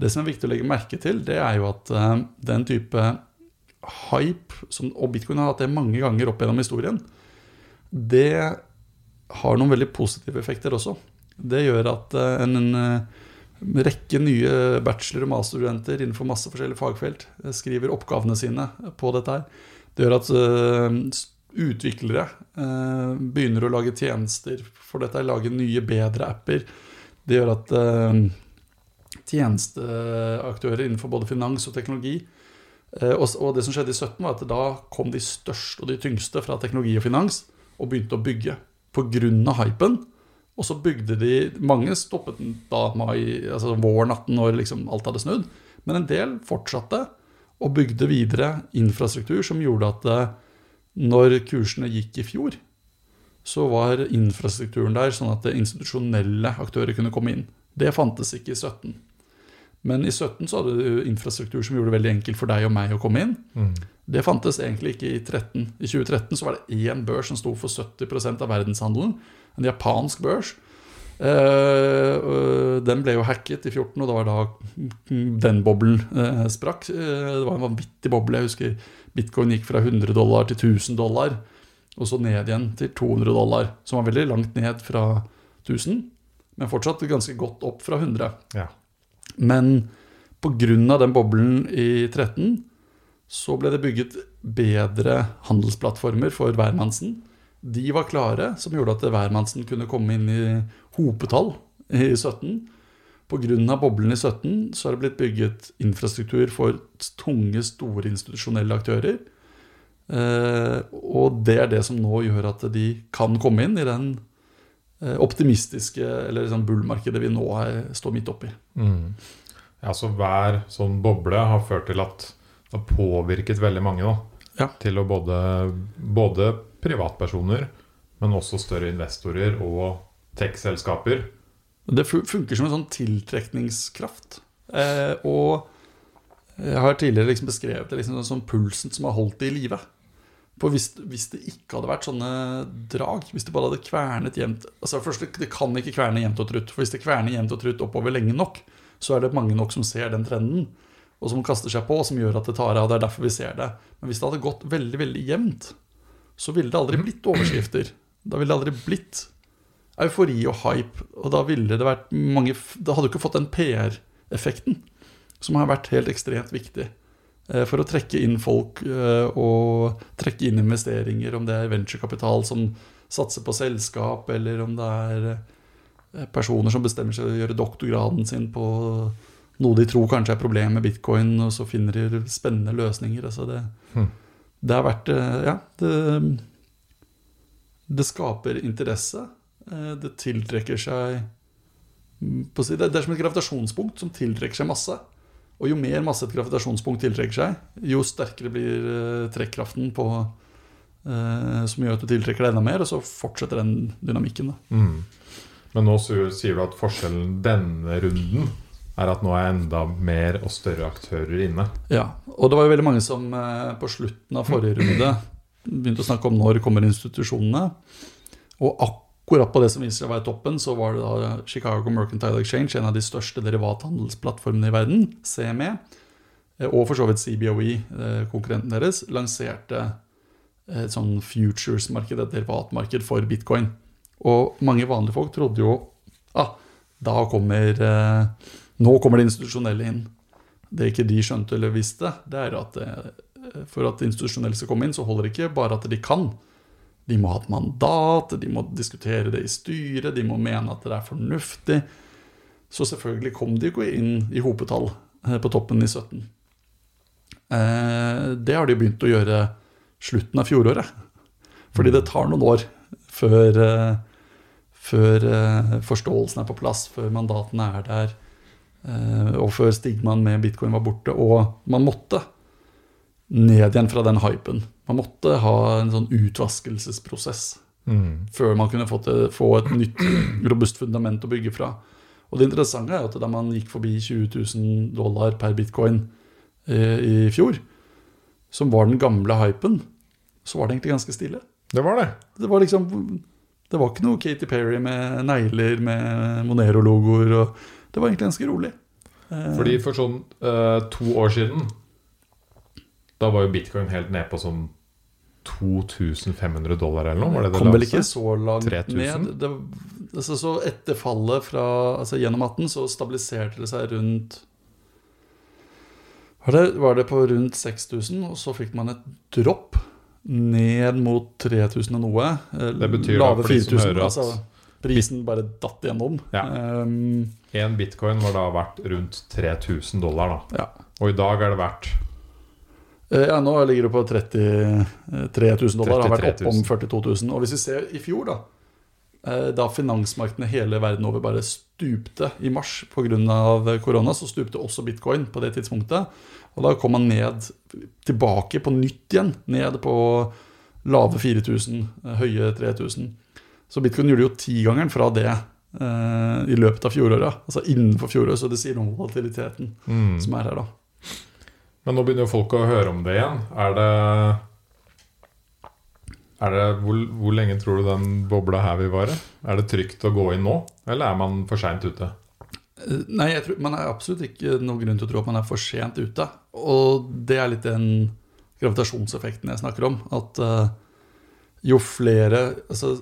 Det som er viktig å legge merke til, det er jo at eh, den type hype, som, og bitcoin har hatt det mange ganger opp gjennom historien, det har noen veldig positive effekter også. Det gjør at eh, en, en eh, rekke nye bachelor- og masterstudenter innenfor masse forskjellige fagfelt skriver oppgavene sine på dette her. Det gjør at utviklere begynner å lage tjenester for dette, lage nye, bedre apper. Det gjør at tjenesteaktører innenfor både finans og teknologi og, det som skjedde i 17, var at da kom de største og de tyngste fra teknologi og finans og begynte å bygge. Pga. hypen og så bygde de Mange stoppet da mai, altså våren 18 når liksom alt hadde snudd. Men en del fortsatte og bygde videre infrastruktur som gjorde at eh, når kursene gikk i fjor, så var infrastrukturen der sånn at institusjonelle aktører kunne komme inn. Det fantes ikke i 17. Men i 17 så hadde du infrastruktur som gjorde det veldig enkelt for deg og meg å komme inn. Mm. Det fantes egentlig ikke i 13. I 2013 så var det én børs som sto for 70% av verdenshandelen en japansk børs. Uh, den ble jo hacket i 14, og det var da den boblen uh, sprakk. Uh, det var en vanvittig boble. Jeg husker bitcoin gikk fra 100 dollar til 1000 dollar, og så ned igjen til 200 dollar. Som var veldig langt ned fra 1000, men fortsatt ganske godt opp fra 100. Ja. Men pga. den boblen i 13 så ble det bygget bedre handelsplattformer for hvermannsen de var klare, som gjorde at hvermannsen kunne komme inn i hopetall i 17. Pga. boblen i 17 så har det blitt bygget infrastruktur for tunge, store institusjonelle aktører. Eh, og det er det som nå gjør at de kan komme inn i den optimistiske eller sånn bull-markedet vi nå står midt oppi. Mm. Ja, så hver sånn boble har ført til at det har påvirket veldig mange. da. Ja. Til å både, både privatpersoner, men også større investorer og tech-selskaper. Det funker som en sånn tiltrekningskraft. Eh, og jeg har tidligere liksom beskrevet det liksom som pulsen som har holdt det i live. For hvis, hvis, det ikke hadde vært sånne drag, hvis det bare hadde kvernet jevnt altså først, Det kan ikke kverne jevnt og trutt. For hvis det kverner jevnt og trutt oppover lenge nok, så er det mange nok som ser den trenden. Og som kaster seg på, og som gjør at det tar av. Det er derfor vi ser det. Men hvis det hadde gått veldig veldig jevnt, så ville det aldri blitt overskrifter. Da ville det aldri blitt eufori og hype. Og da ville det vært mange Da hadde du ikke fått den PR-effekten som har vært helt ekstremt viktig for å trekke inn folk eh, og trekke inn investeringer, om det er venturekapital som satser på selskap, eller om det er eh, personer som bestemmer seg å gjøre doktorgraden sin på noe de tror kanskje er problemet med bitcoin, og så finner de spennende løsninger. Altså det, hmm. det har vært Ja, det, det skaper interesse. Det tiltrekker seg mm, Det er som et gravitasjonspunkt som tiltrekker seg masse. Og jo mer masse et gravitasjonspunkt tiltrekker seg, jo sterkere blir uh, trekkraften på eh, Som gjør at du tiltrekker deg enda mer, og så fortsetter den dynamikken. Mm. Men nå sier du at forskjellen denne runden er at nå er enda mer og større aktører inne. Ja, og det var jo veldig mange som eh, på slutten av forrige runde begynte å snakke om når kommer institusjonene. Og akkurat akkurat på det som viser seg å være toppen, så var det da Chicago Mercantile Exchange, en av de største derivathandelsplattformene i verden, CME, eh, og for så vidt CBOE, eh, konkurrenten deres, lanserte et sånn futures-marked, et derivatmarked for bitcoin. Og mange vanlige folk trodde jo ah, da kommer eh, Nå kommer det institusjonelle inn. Det ikke de skjønte eller visste, det er at for at institusjonelle skal komme inn, så holder det ikke bare at de kan. De må ha et mandat, de må diskutere det i styret, de må mene at det er fornuftig. Så selvfølgelig kom de ikke inn i hopetall eh, på toppen i 17. Eh, det har de begynt å gjøre slutten av fjoråret. Fordi det tar noen år før, eh, før forståelsen er på plass, før mandatene er der, og før stigmaen med bitcoin var borte. Og man måtte ned igjen fra den hypen. Man måtte ha en sånn utvaskelsesprosess mm. før man kunne få, til, få, et nytt, robust fundament å bygge fra. Og det interessante er at da man gikk forbi 20 000 dollar per bitcoin eh, i fjor, som var den gamle hypen, så var det egentlig ganske stille. Det var det. Det var liksom Det var ikke noe Katy Perry med negler med Monero-logoer. Det var egentlig ganske rolig. Eh, Fordi for sånn uh, to år siden da var jo bitcoin helt ned på sånn 2500 dollar eller noe? Var det det Kom vel ikke så langt 3000? ned. Det, altså, så etter fallet fra, altså, gjennom 18 så stabiliserte det seg rundt var det, var det på rundt 6000, og så fikk man et dropp ned mot 3000 og noe. Eh, det betyr da for de som hører at altså, Prisen bare datt igjennom Ja. Um, en bitcoin var da verdt rundt 3000 dollar. da ja. Og i dag er det verdt ja, nå ligger det på 33 000 dollar. Har vært opp om 42 000. Og hvis vi ser i fjor, da eh, da finansmarkedene hele verden over bare stupte i mars pga. korona, så stupte også bitcoin på det tidspunktet. Og da kom man ned tilbake på nytt igjen, ned på lave 4000, eh, høye 3000. Så bitcoin gjorde jo tigangeren fra det eh, i løpet av fjoråret. Altså innenfor fjoråret, så det sier noe om volatiliteten mm. som er her, da. Men nå begynner jo folk å høre om det igjen. Er det, er det hvor, hvor, lenge tror du den bobla her vil vare? Er det trygt å gå inn nå, eller er man for seint ute? Eh, nei, jeg tror, man er absolutt ikke noen grunn til å tro at man er for sent ute. Og det er litt den gravitasjonseffekten jeg snakker om. At uh, jo flere altså,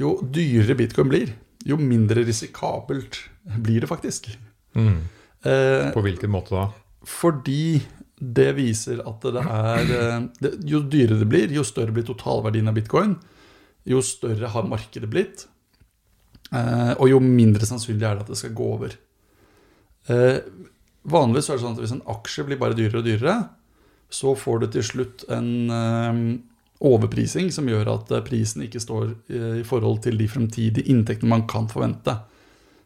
Jo dyrere bitcoin blir, jo mindre risikabelt blir det faktisk. Mm. Uh, På hvilken måte da? Fordi det viser at det er det, Jo dyrere det blir, jo større blir totalverdien av bitcoin. Jo større har markedet blitt. Eh, og jo mindre sannsynlig er det at det skal gå over. Eh, vanligvis er det sånn at hvis en aksje blir bare dyrere og dyrere, så får du til slutt en overprising som gjør at prisen ikke står i forhold til de fremtidige inntektene man kan forvente.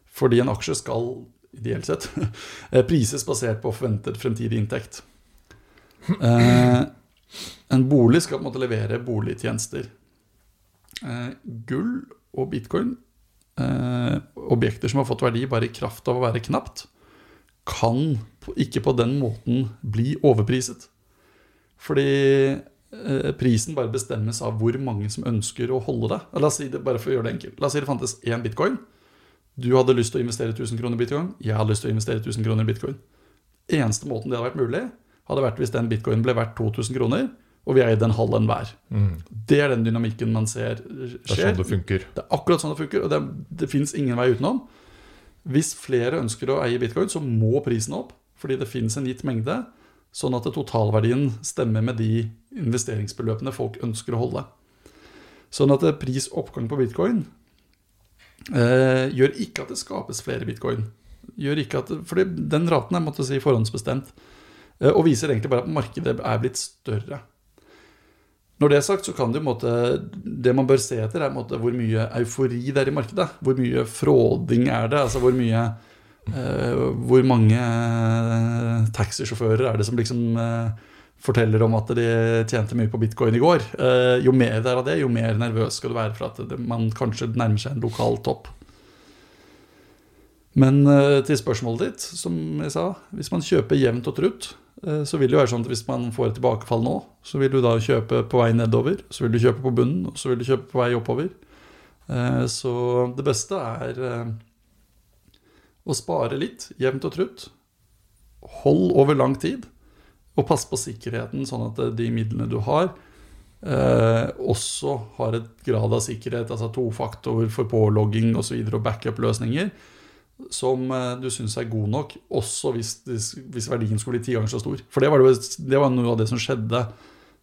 Fordi en aksje skal ideelt sett <laughs> prises basert på forventet fremtidig inntekt. Eh, en bolig skal på en måte levere boligtjenester. Eh, gull og bitcoin, eh, objekter som har fått verdi bare i kraft av å være knapt, kan ikke på den måten bli overpriset. Fordi prisen bare bestemmes av hvor mange som ønsker å holde det. La oss si det bare for å gjøre det enkelt. La oss si det fantes én bitcoin. Du hadde lyst til å investere 1000 kroner i bitcoin. Jeg hadde lyst til å investere 1000 kroner i bitcoin. Eneste måten det hadde vært mulig, hadde vært hvis den bitcoinen ble verdt 2000 kroner, og vi eide eid en halv en hver. Mm. Det er den dynamikken man ser skjer. Det er sånn det funker. Det er akkurat sånn det funker, og det, det fins ingen vei utenom. Hvis flere ønsker å eie bitcoin, så må prisen opp, fordi det fins en gitt mengde, sånn at totalverdien stemmer med de investeringsbeløpene folk ønsker å holde. Sånn at prisoppgang på bitcoin eh, gjør ikke at det skapes flere bitcoin. Gjør ikke at, fordi den raten er måtte si, forhåndsbestemt. Eh, og viser egentlig bare at markedet er blitt større. Når det er sagt, så kan det måte, Det man bør se etter, er måte, hvor mye eufori det er i markedet. Hvor mye fråding er det? Altså hvor mye eh, Hvor mange eh, taxisjåfører er det som liksom eh, forteller om at de tjente mye på bitcoin i går. Eh, jo mer det er av det, jo mer nervøs skal du være for at man kanskje nærmer seg en lokal topp. Men eh, til spørsmålet ditt, som jeg sa, hvis man kjøper jevnt og trutt, eh, så vil det jo være sånn at hvis man får et tilbakefall nå, så vil du da kjøpe på vei nedover, så vil du kjøpe på bunnen, og så vil du kjøpe på vei oppover. Eh, så det beste er å spare litt, jevnt og trutt. Hold over lang tid. Og pass på sikkerheten, sånn at de midlene du har, eh, også har et grad av sikkerhet, altså tofaktor for pålogging osv. Og, så og backup-løsninger som eh, du syns er god nok, også hvis, hvis, verdien skulle bli ti ganger så stor. For det var, det, det var, noe av det som skjedde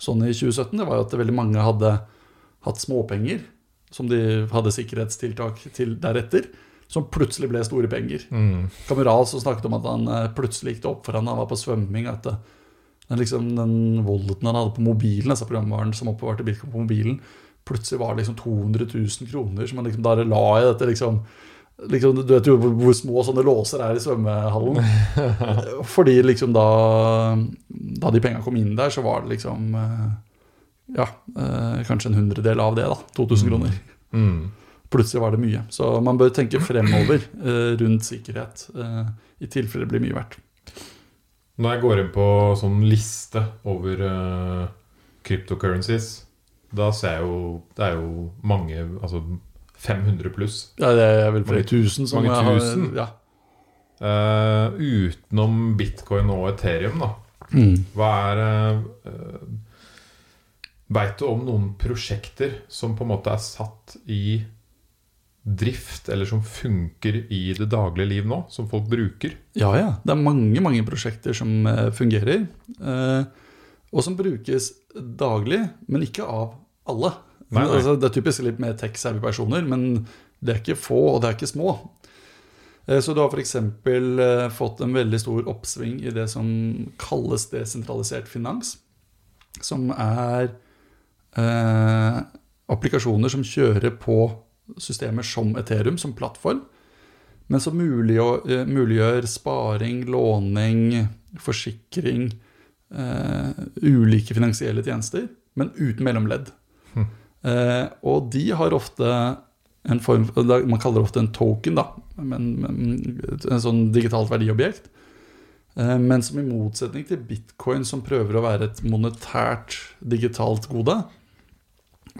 sånn i 2017. Det var jo at veldig mange hadde hatt småpenger som de hadde sikkerhetstiltak til deretter som plutselig ble store penger. Mm. Kameral som snakket om at han eh, plutselig gikk det opp for han, han var på svømming. at det, den, liksom, den volden han hadde på mobilen, altså programvaren som oppbevarte bitcoin på mobilen, plutselig var det liksom 200 000 kroner som han liksom da la i dette liksom, liksom Du vet jo hvor, små sånne låser er i svømmehallen. <laughs> Fordi liksom da Da de penga kom inn der, så var det liksom eh, Ja, eh, kanskje en hundredel av det, da. 2000 mm. kroner. Mm. Plutselig var det mye. Så man bør tenke fremover eh, rundt sikkerhet, i tilfelle det blir mye verdt. Når jeg går inn på sånn liste over cryptocurrencies, da ser jeg jo Det er jo mange Altså 500 pluss. Ja, det er vel flere tusen som mange tusen. Har, ja. Uh, utenom bitcoin og Ethereum, da. Mm. Hva er uh, Veit du om noen prosjekter som på en måte er satt i drift, eller som funker i det daglige liv nå? Som folk bruker? Ja, ja. Det er mange mange prosjekter som uh, fungerer. Og som brukes daglig, men ikke av alle. Nei, nei. Altså, det er typisk litt mer tech-savvy personer, men det er ikke få, og det er ikke små. Uh, så du har f.eks. Uh, fått en veldig stor oppsving i det som kalles desentralisert finans. Som er applikasjoner som kjører på systemer som Ethereum, som plattform, men som muliggjør, eh, muliggjør sparing, låning, forsikring, eh, ulike finansielle tjenester, men uten mellomledd. Uh, og de har ofte en form Man kaller det ofte en token, da. Men, men, en sånn digitalt verdiobjekt. Uh, men som i motsetning til bitcoin, som prøver å være et monetært digitalt gode,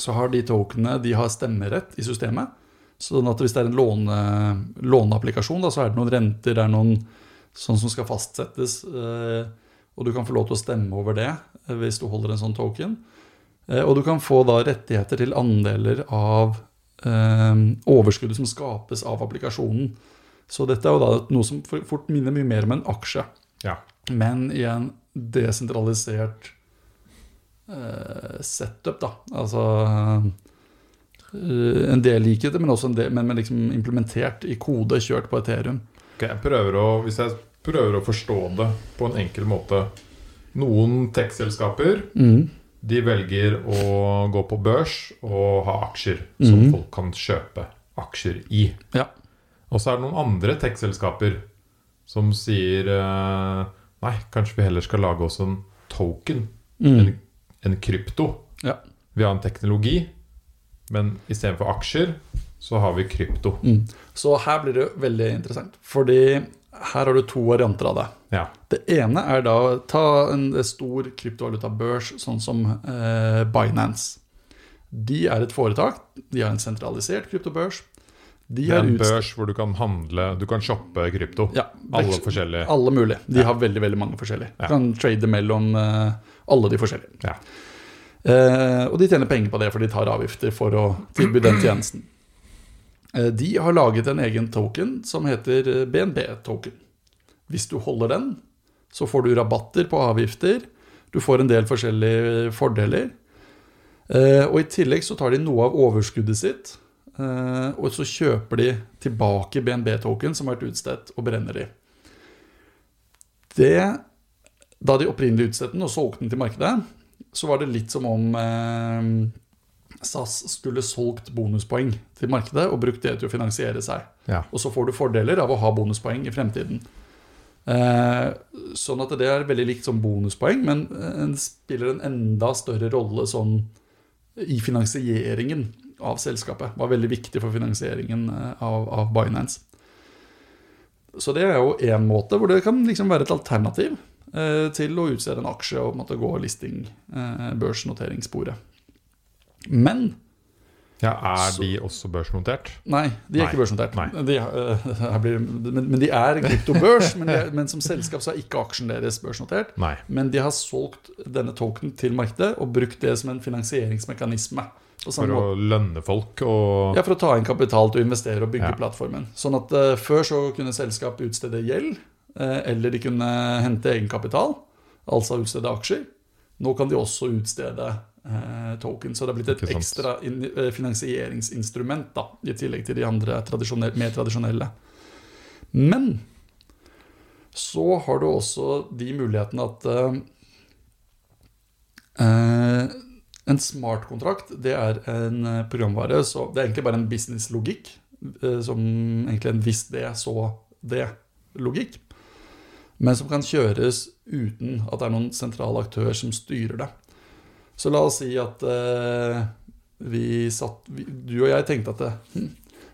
så har de tokenene de har stemmerett i systemet. Sånn at hvis det er en låne, låneapplikasjon, da, så er det noen renter, det er noen sånn som skal fastsettes. Eh, og du kan få lov til å stemme over det eh, hvis du holder en sånn token. Eh, og du kan få da rettigheter til andeler av eh, overskuddet som skapes av applikasjonen. Så dette er jo da noe som fort minner mye mer om en aksje. Ja. Men i en desentralisert eh, setup, da. Altså eh, En del liker det, men også en del, men, men liksom implementert i kode, kjørt på Ethereum. Okay, jeg prøver å, hvis jeg prøver å forstå det på en enkel måte Noen tech-selskaper mm. De velger å gå på børs og ha aksjer mm. som folk kan kjøpe aksjer i. Ja. Og så er det noen andre tech-selskaper som sier uh, Nei, kanskje vi heller skal lage oss en token. Mm. En en krypto. Ja. Vi har en teknologi, men istedenfor aksjer så har vi krypto. Mm. Så her blir det veldig interessant, fordi her har du to varianter av det. Ja. Det ene er da å ta en stor kryptovalutabørs, sånn som eh, Binance. De er et foretak. De har en sentralisert kryptobørs. De det er en børs hvor du kan handle Du kan shoppe krypto. Ja, alle forskjellige. Alle mulig. De ja. har veldig veldig mange forskjellige. Du kan trade mellom eh, alle de forskjellige. Ja. Eh, og de tjener penger på det, for de tar avgifter for å tilby den tjenesten. Eh, de har laget en egen token som heter BNB-token. Hvis du holder den, så får du rabatter på avgifter. Du får en del forskjellige fordeler. Eh, og i tillegg så tar de noe av overskuddet sitt, eh, og så kjøper de tilbake BNB-token som har vært utstedt, og brenner de. Det Da de opprinnelig utstedte den og solgte den til markedet, så var det litt som om eh, SAS skulle solgt bonuspoeng til markedet og brukt det til å finansiere seg. Ja. Og så får du fordeler av å ha bonuspoeng i fremtiden. Eh, sånn at det er veldig likt som bonuspoeng, men en spiller en enda større rolle sånn i finansieringen av selskapet. Var veldig viktig for finansieringen av, av Binance. Så det er jo én måte hvor det kan liksom være et alternativ eh, til å utstede en aksje og måtte gå listing, eh, børsnoteringssporet. Men ja, Er de også børsnotert? Nei, de er Nei. ikke børsnotert. De, uh, blir, men, men de er kryptobørs. men, men som selskap så er ikke aksjen deres børsnotert. Nei. Men de har solgt denne tokenen til markedet og brukt det som en finansieringsmekanisme. For å lønne folk og ja, for å ta inn kapital til å investere og bygge Ja. plattformen. Sånn at uh, Før så kunne selskap utstede gjeld, uh, eller de kunne hente egenkapital, altså utstede aksjer. Nå kan de også utstede token, så det har blitt et ekstra eh, finansieringsinstrument, da, i tillegg til de andre tradisjonelle, mer tradisjonelle. Men så har du også de mulighetene at eh, eh, en smartkontrakt det er en eh, programvare, så det er egentlig bare en businesslogikk. eh, Som egentlig en hvis det, så det-logikk. Men som kan kjøres uten at det er noen sentral aktør som styrer det. Så la oss si at uh, vi satt vi, Du og jeg tenkte at det, hm,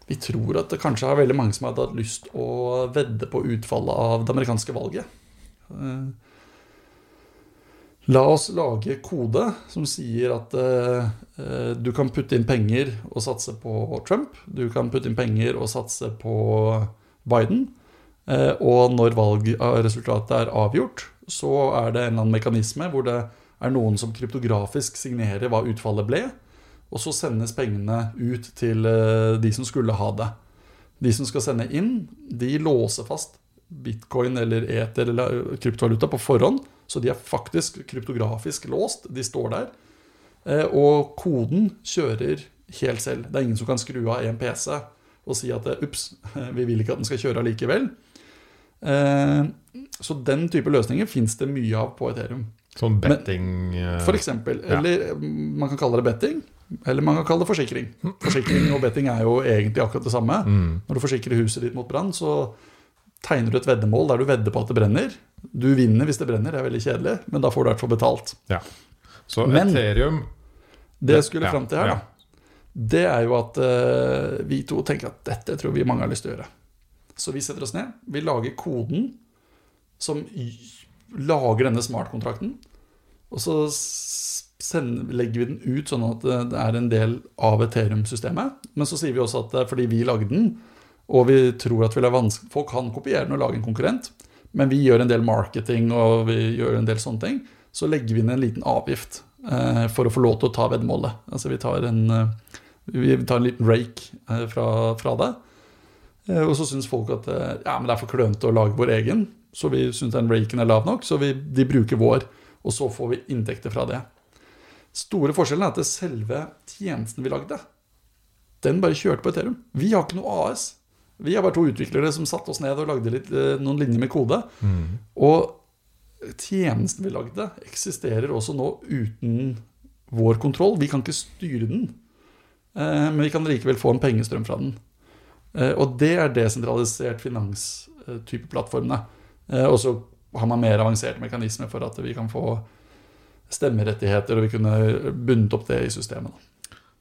vi tror at det kanskje er veldig mange som hadde hatt lyst å vedde på utfallet av det amerikanske valget. Uh, La oss lage kode som sier at eh, du kan putte inn penger og satse på Trump. Du kan putte inn penger og satse på Biden. Og når valgresultatet er avgjort, så er det en eller annen mekanisme hvor det er noen som kryptografisk signerer hva utfallet ble. Og så sendes pengene ut til eh, de som skulle ha det. De som skal sende inn, de låser fast bitcoin eller eter eller kryptovaluta på forhånd. Så de er faktisk kryptografisk låst. De står der. Eh, Og koden kjører helt selv. Det er ingen som kan skru av en PC og si at eh, ups, <laughs> vi vil ikke at den skal kjøre allikevel. Eh, Så den type løsninger fins det mye av på Ethereum. Sånn betting Men, For eksempel. Ja. Eller mm, man kan kalle det betting. Eller man kan kalle det forsikring. Forsikring og betting er jo egentlig akkurat det samme. mm, Når du forsikrer huset ditt mot brann, så tegner du et veddemål der du vedder på at det brenner. Du vinner hvis det brenner, det er veldig kjedelig, men da får du i hvert fall betalt. Så Men- Ethereum Det jeg skulle ja, fram til her, ja. da, det er jo at uh, vi to tenker at dette tror vi mange har lyst til å gjøre. Så vi setter oss ned, vi lager koden som lager denne smartkontrakten, og så s- send, legger vi den ut sånn at det er en del av Ethereum-systemet. Men så sier vi også at fordi vi lagde den, og vi tror at Folk kan kopiere den og lage en konkurrent, men vi gjør en del marketing og vi gjør en del sånne ting. Så legger vi inn en liten avgift eh, for å få lov til å ta veddemålet. Altså vi tar en, eh, vi tar en liten rake eh, fra, fra det. Eh, og så syns folk at eh, ja, men det er for klønete å lage vår egen. Så vi syns den raken er lav nok, så vi, de bruker vår. Og så får vi inntekter fra det. Store forskjellen er at selve tjenesten vi lagde, den bare kjørte på Ethereum. Vi har ikke noe AS. Vi er bare to utviklere som satte oss ned og lagde litt, eh, noen linjer med kode. mm, Og tjenesten vi lagde, eksisterer også nå uten vår kontroll. Vi kan ikke styre den, eh, men vi kan likevel få en pengestrøm fra den. Eh, Og det er desentralisert finanstype plattformene. Eh, Og så har man mer avanserte mekanismer for at vi kan få stemmerettigheter, og vi kunne bundet opp det i systemet.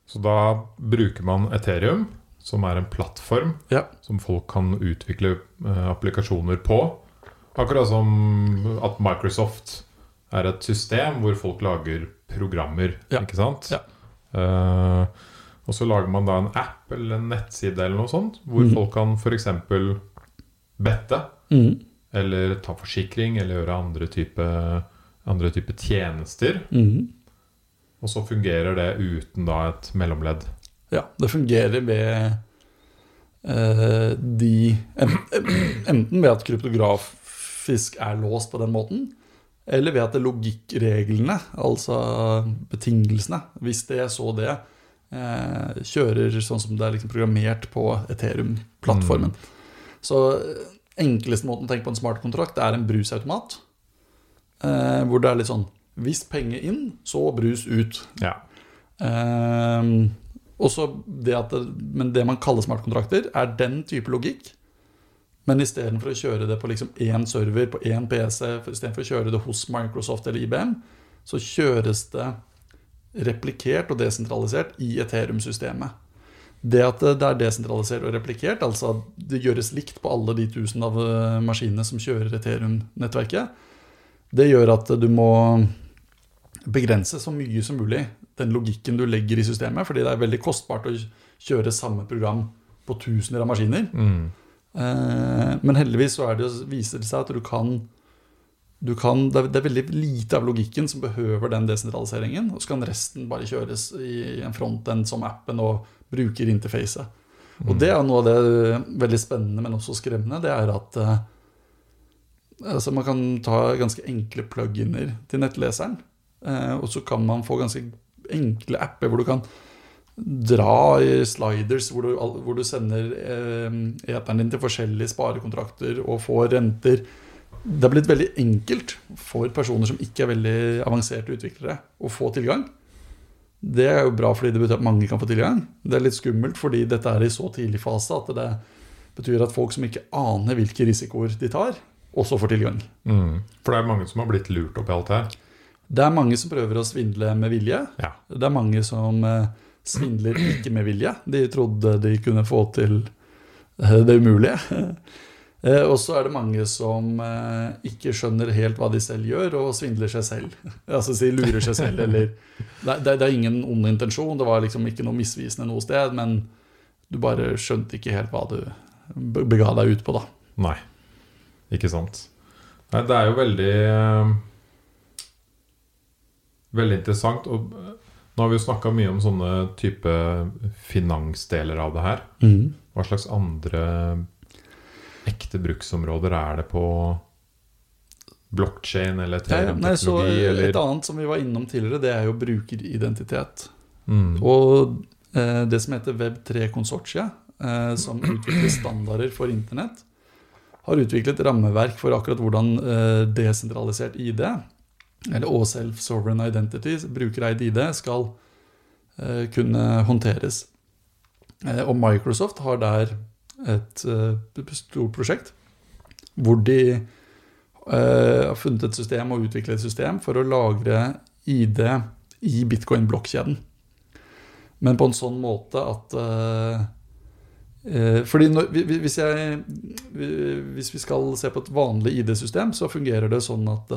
Så da bruker man Ethereum, som er en plattform Ja. som folk kan utvikle eh, applikasjoner på. Akkurat som at Microsoft er et system hvor folk lager programmer, Ja. ikke sant? Ja. Uh, og så lager man da en app eller en nettside eller noe sånt, hvor mm. folk kan f.eks. bette, Mm. Eller ta forsikring, eller gjøre andre type, andre type tjenester. Mm. Og så fungerer det uten da et mellomledd. Ja, det fungerer ved eh, de Enten ved at kryptografisk er låst på den måten, eller ved at det logikkreglene, altså betingelsene, hvis det er så det, eh, kjører sånn som det er liksom programmert på Ethereum-plattformen. Mm. Så eh, enkleste måten å tenke på en smartkontrakt er en brusautomat. Eh, hvor det er litt sånn Hvis penger inn, så brus ut. Ja. Eh, det det, men det man kaller smartkontrakter, er den type logikk men istedenfor å kjøre det på liksom én server på én PC, istedenfor å kjøre det hos Microsoft eller IBM, så kjøres det replikert og desentralisert i Ethereum-systemet. Det at det er desentralisert og replikert, altså at det gjøres likt på alle de tusen av eh, maskinene som kjører Ethereum-nettverket, det gjør at du må begrense så mye som mulig den logikken du legger i systemet, fordi det er veldig kostbart å kjøre samme program på tusener av maskiner. Mm. Eh, men heldigvis så det, viser det seg at du kan, du kan det, er, det, er, veldig lite av logikken som behøver den desentraliseringen. Og så kan resten bare kjøres i en frontend som appen og bruker interfacet. Og mm. det er noe av det veldig spennende, men også skremmende. Det er at uh, altså man kan ta ganske enkle plug-iner til nettleseren. Uh, og så kan man få ganske enkle apper hvor du kan dra i sliders hvor du, hvor du sender eh, eteren din til forskjellige sparekontrakter og får renter. Det er blitt veldig enkelt for personer som ikke er veldig avanserte utviklere, å få tilgang. Det er jo bra fordi det betyr at mange kan få tilgang. Det er litt skummelt fordi dette er i så tidlig fase at det betyr at folk som ikke aner hvilke risikoer de tar, også får tilgang. Mm. For det er mange som har blitt lurt opp i alt her? Det er mange som prøver å svindle med vilje. Ja. Det er mange som eh, svindler ikke med vilje. De trodde de kunne få til eh, det umulige. Eh, og så er det mange som eh, ikke skjønner helt hva de selv gjør, og svindler seg selv. <laughs> Altså si lurer seg selv, eller det, det, er ingen ond intensjon, det var liksom ikke noe misvisende noe sted, men du bare skjønte ikke helt hva du bega deg ut på, da. Nei, ikke sant. Nei, det er jo veldig Veldig interessant. Og nå har vi jo snakka mye om sånne type finansdeler av det her. Mm. Hva slags andre ekte bruksområder er det på blokkjede eller teknologi? Ja, ja. Et annet som vi var innom tidligere, det er jo brukeridentitet. Mm. Og eh, det som heter Web3-konsortiet, eh, som utvikler standarder for internett, har utviklet rammeverk for akkurat hvordan eh, desentralisert ID eller og self-sovereign identity, brukereid ID, skal uh, kunne håndteres. Uh, og Microsoft har der et uh, stort prosjekt hvor de har funnet et system og utviklet et system for å lagre ID i bitcoin-blokkjeden. Men på en sånn måte at fordi når, hvis, jeg, hvis vi skal se på et vanlig ID-system, så fungerer det sånn at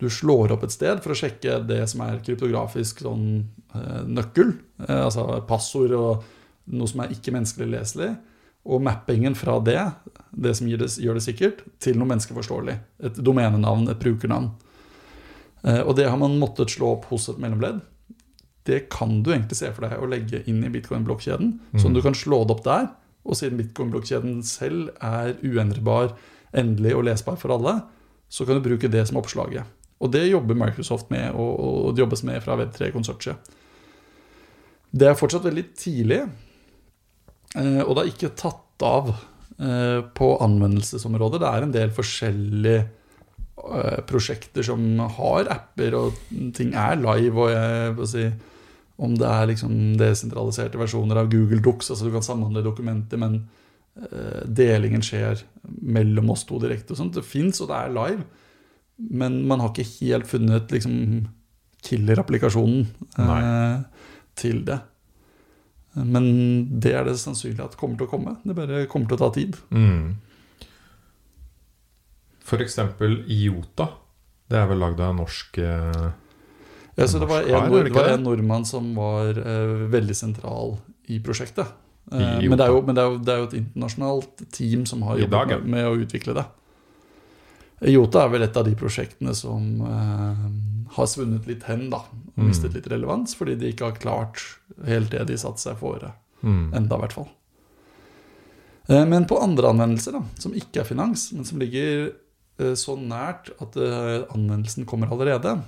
du slår opp et sted for å sjekke det som er kryptografisk sånn, eh, nøkkel, eh, altså passord og noe som er ikke menneskelig leselig, og mappingen fra det, det som det, gjør det sikkert, til noe menneskeforståelig. Et domenenavn, et brukernavn. Eh, og det har man måttet slå opp hos et mellomledd. Det kan du egentlig se for deg å legge inn i bitcoin-blokkjeden, mm. sånn du kan slå det opp der. Og siden bitcoin-blokkjeden selv er uendrbar, endelig og lesbar for alle, så kan du bruke det som oppslaget. Og det jobber Microsoft med, og, og det jobbes med fra Web3-konsortiet. Det er fortsatt veldig tidlig, og det er ikke tatt av eh, på anvendelsesområdet. Det er en del forskjellige eh, prosjekter som har apper, og ting er live. og jeg si om det er liksom desentraliserte versjoner av Google Docs, altså du kan samhandle dokumenter, men delingen skjer mellom oss to direkte. og sånt. Det fins, og det er live. Men man har ikke helt funnet liksom, killer-applikasjonen eh, til det. Men det er det sannsynlig at kommer til å komme. Det bare kommer til å ta tid. Mm. Eksempel IOTA. Det er vel lagd av norsk eh, Ja, så det var, en, det var en nordmann som var eh, veldig sentral i prosjektet. Eh, I men, det jo, men det, er jo, det er jo, et internasjonalt team som har jobbet med, med å utvikle det. Iota er vel et av de prosjektene som uh, har svunnet litt hen, da. Og Mm. mistet litt relevans fordi de ikke har klart helt det de satte seg fore. Mm. Enda, i hvert fall. Eh, Men på andre anvendelser, da, som ikke er finans, men som ligger eh, så nært at eh, anvendelsen kommer allerede,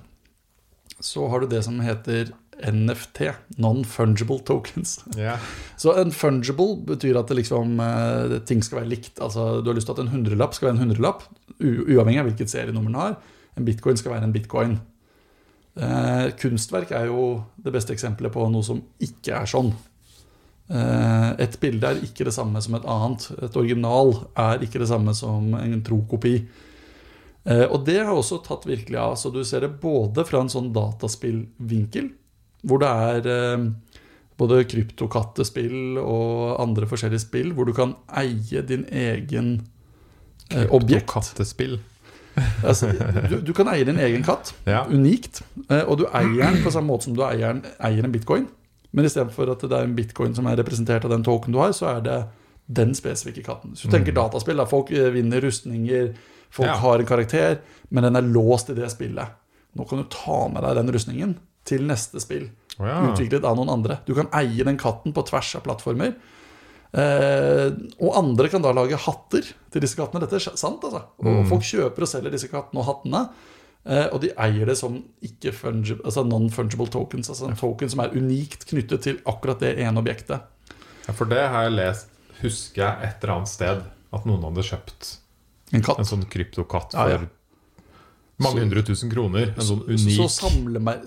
så har du det som heter NFT, non-fungible tokens. Yeah. <laughs> Så en fungible betyr at det liksom, eh, ting skal være likt. Altså, du har lyst til at en hundrelapp skal være en hundrelapp, uavhengig av hvilket serienummer den har. En bitcoin skal være en bitcoin. Eh, kunstverk er jo det beste eksempelet på noe som ikke er sånn. Eh, et bilde er ikke det samme som et annet. Et original er ikke det samme som en tro kopi. Eh, og det har også tatt virkelig av. Så du ser det både fra en sånn dataspillvinkel, hvor det er eh, både kryptokattespill og andre forskjellige spill, hvor du kan eie din egen eh, objekt. Kattespill. Altså, du, du kan eie din egen katt, Ja. unikt, eh, og du eier den på samme måte som du eier en, eier en bitcoin. Men istedenfor at det er en bitcoin som er representert av den token du har, så er det den spesifikke katten. Så du tenker Mm. dataspill, da. Folk eh, vinner rustninger, folk Ja. har en karakter, men den er låst i det spillet. Nå kan du ta med deg den rustningen til neste spill Oh, ja. utviklet av noen andre. Du kan eie den katten på tvers av plattformer. Eh, og andre kan da lage hatter til disse kattene. Dette er sant, altså. Og Mm. folk kjøper og selger disse kattene og hattene. Eh, og de eier det som altså non-fungible tokens. Altså en token som er unikt knyttet til akkurat det ene objektet. ja. For det har jeg lest, husker jeg et eller annet sted, at noen hadde kjøpt En katt. en sånn kryptokatt Ja, ja. Mange hundre tusen kroner. En sånn unik Så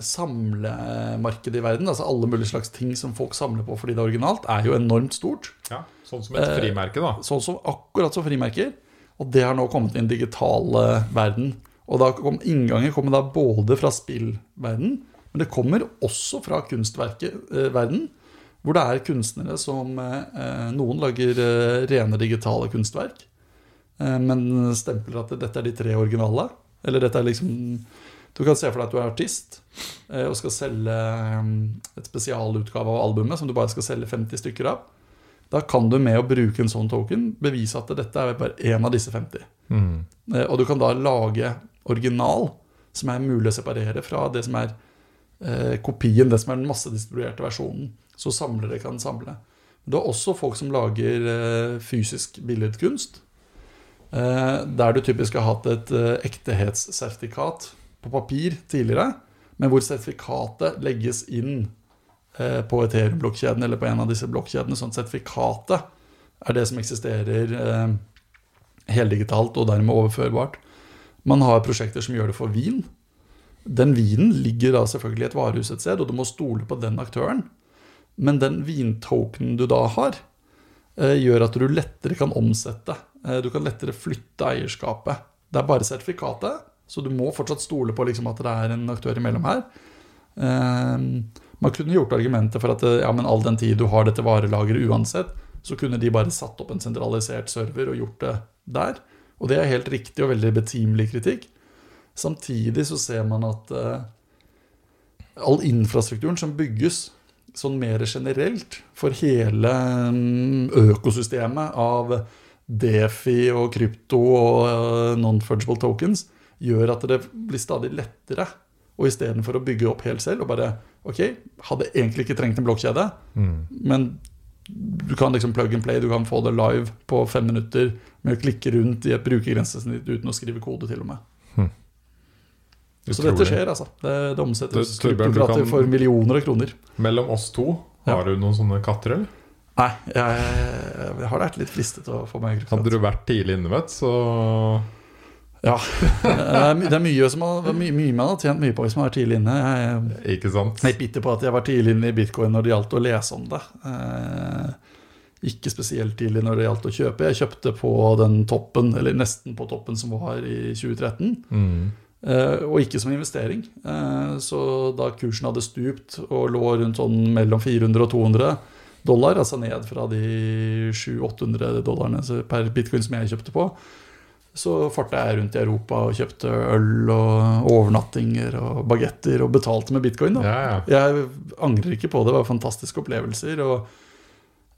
samlemarkedet i verden, altså alle mulige slags ting som folk samler på fordi det er originalt, er jo enormt stort. ja, Sånn som et Eh, frimerke, da. Sånn som, akkurat som frimerker. Og det har nå kommet i den digitale verden. Og da kom, inngangen kommer da både fra spillverden, men det kommer også fra kunstverket-verden. hvor det er kunstnere som eh, Noen lager eh, rene digitale kunstverk, eh, men stempler at dette er de tre originale. Eller dette er liksom Du kan se for deg at du er artist eh, og skal selge eh, et spesialutgave av albumet som du bare skal selge 50 stykker av. Da kan du med å bruke en sånn token bevise at dette er bare én av disse 50. Mm. Eh, Og du kan da lage original, som er mulig å separere fra det som er eh, kopien, det som er den massedistribuerte versjonen. Så samlere kan samle. Du har også folk som lager eh, fysisk billedkunst. Eh, der du typisk har hatt et eh, ektehetssertifikat på papir tidligere, men hvor sertifikatet legges inn eh, på Ethereum-blokkjeden eller på en av disse blokkjedene. Sånn at sertifikatet er det som eksisterer heldigitalt og dermed overførbart. Man har prosjekter som gjør det for vin. Den vinen ligger da selvfølgelig i et varehus et sted, og du må stole på den aktøren. Men den vintokenen du da har, gjør at du lettere kan omsette. Eh, Du kan lettere flytte eierskapet. Det er bare sertifikatet, så du må fortsatt stole på liksom at det er en aktør imellom her. Eh, Man kunne gjort argumentet for at eh, ja, all den tid du har dette varelageret uansett, så kunne de bare satt opp en sentralisert server og gjort det der. Og det er helt riktig og veldig betimelig kritikk. Samtidig så ser man at eh, all infrastrukturen som bygges sånn mer generelt for hele mm, økosystemet av Defi og krypto og eh, non-fungible tokens, gjør at det blir stadig lettere. Og istedenfor å bygge opp helt selv og bare Ok, hadde egentlig ikke trengt en blokkjede, Mm. men du kan liksom plug and play, du kan få det live på fem minutter med å klikke rundt i et brukergrensesnitt uten å skrive kode, til og med. Så dette skjer, altså. Det, det omsettes kan- for millioner av kroner. Mellom oss to, Ja. har du noen sånne katter, eller? Nei, jeg, jeg har vært litt fristet til å få meg kryptoprater. Hadde du vært tidlig inne, vet så Ja. <laughs> Det er, mye, som har, mye, mye man har tjent mye på hvis man er tidlig inne. Jeg, Ikke sant? Jeg er bitter på at jeg var tidlig inne i bitcoin når det gjaldt å lese om det. Eh, ikke spesielt tidlig når det gjaldt å kjøpe. Jeg kjøpte på den toppen, eller nesten på toppen som var i 2013. Mm. Eh, og ikke som investering. Eh, så da kursen hadde stupt og lå rundt sånn mellom 400 og 200 dollar, altså ned fra de 700-800 dollarene per bitcoin som jeg kjøpte på, så farta jeg rundt i Europa og kjøpte øl og overnattinger og bagetter og betalte med bitcoin. da. Ja, ja. Jeg angrer ikke på det. Det var fantastiske opplevelser. og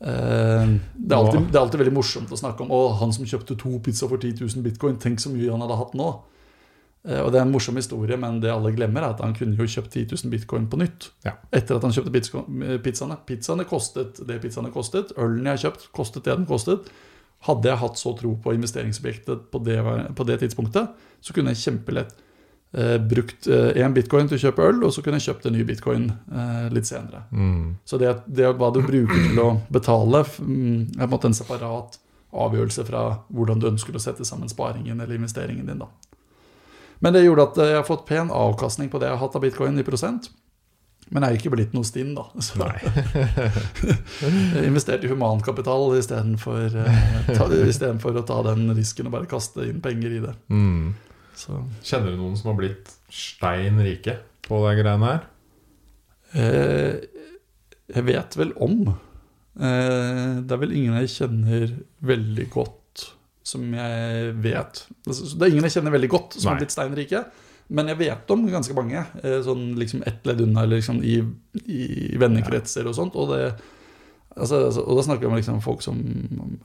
eh, det, er alltid, det er alltid veldig morsomt å snakke om Å, han som kjøpte to pizza for 10 000 bitcoin, tenk så mye han hadde hatt nå. Eh, og det er en morsom historie, men det alle glemmer, er at han kunne jo kjøpt 10 000 bitcoin på nytt. Ja. Etter at han kjøpte eh, pizzaene. Pizzaene kostet det pizzaene kostet. Ølen jeg har kjøpt, kostet det den kostet. Hadde jeg hatt så tro på investeringsobjektet på det, på det tidspunktet, så kunne jeg kjempelett eh, brukt én eh, bitcoin til å kjøpe øl, og så kunne jeg kjøpt en ny bitcoin eh, litt senere. Mm. Så det, det hva du bruker til å betale, mm, er på en måte en separat avgjørelse fra hvordan du ønsker å sette sammen sparingen eller investeringen din. da. Men det gjorde at jeg har fått pen avkastning på det jeg har hatt av bitcoin i prosent. Men jeg er ikke blitt noe stinn, da. <laughs> Så <laughs> jeg investerte i humankapital istedenfor uh, for å ta den risken og bare kaste inn penger i det. Mm. Kjenner du noen som har blitt stein rike på de greiene her? Eh, jeg vet vel om. Eh, det er vel ingen jeg kjenner veldig godt som jeg vet altså, Det er ingen jeg kjenner veldig godt som Nei. har blitt steinrike. Men jeg vet om ganske mange, eh, sånn liksom ett ledd unna liksom i, i vennekretser og sånt. Og, det, altså, altså, og da snakker vi om liksom folk som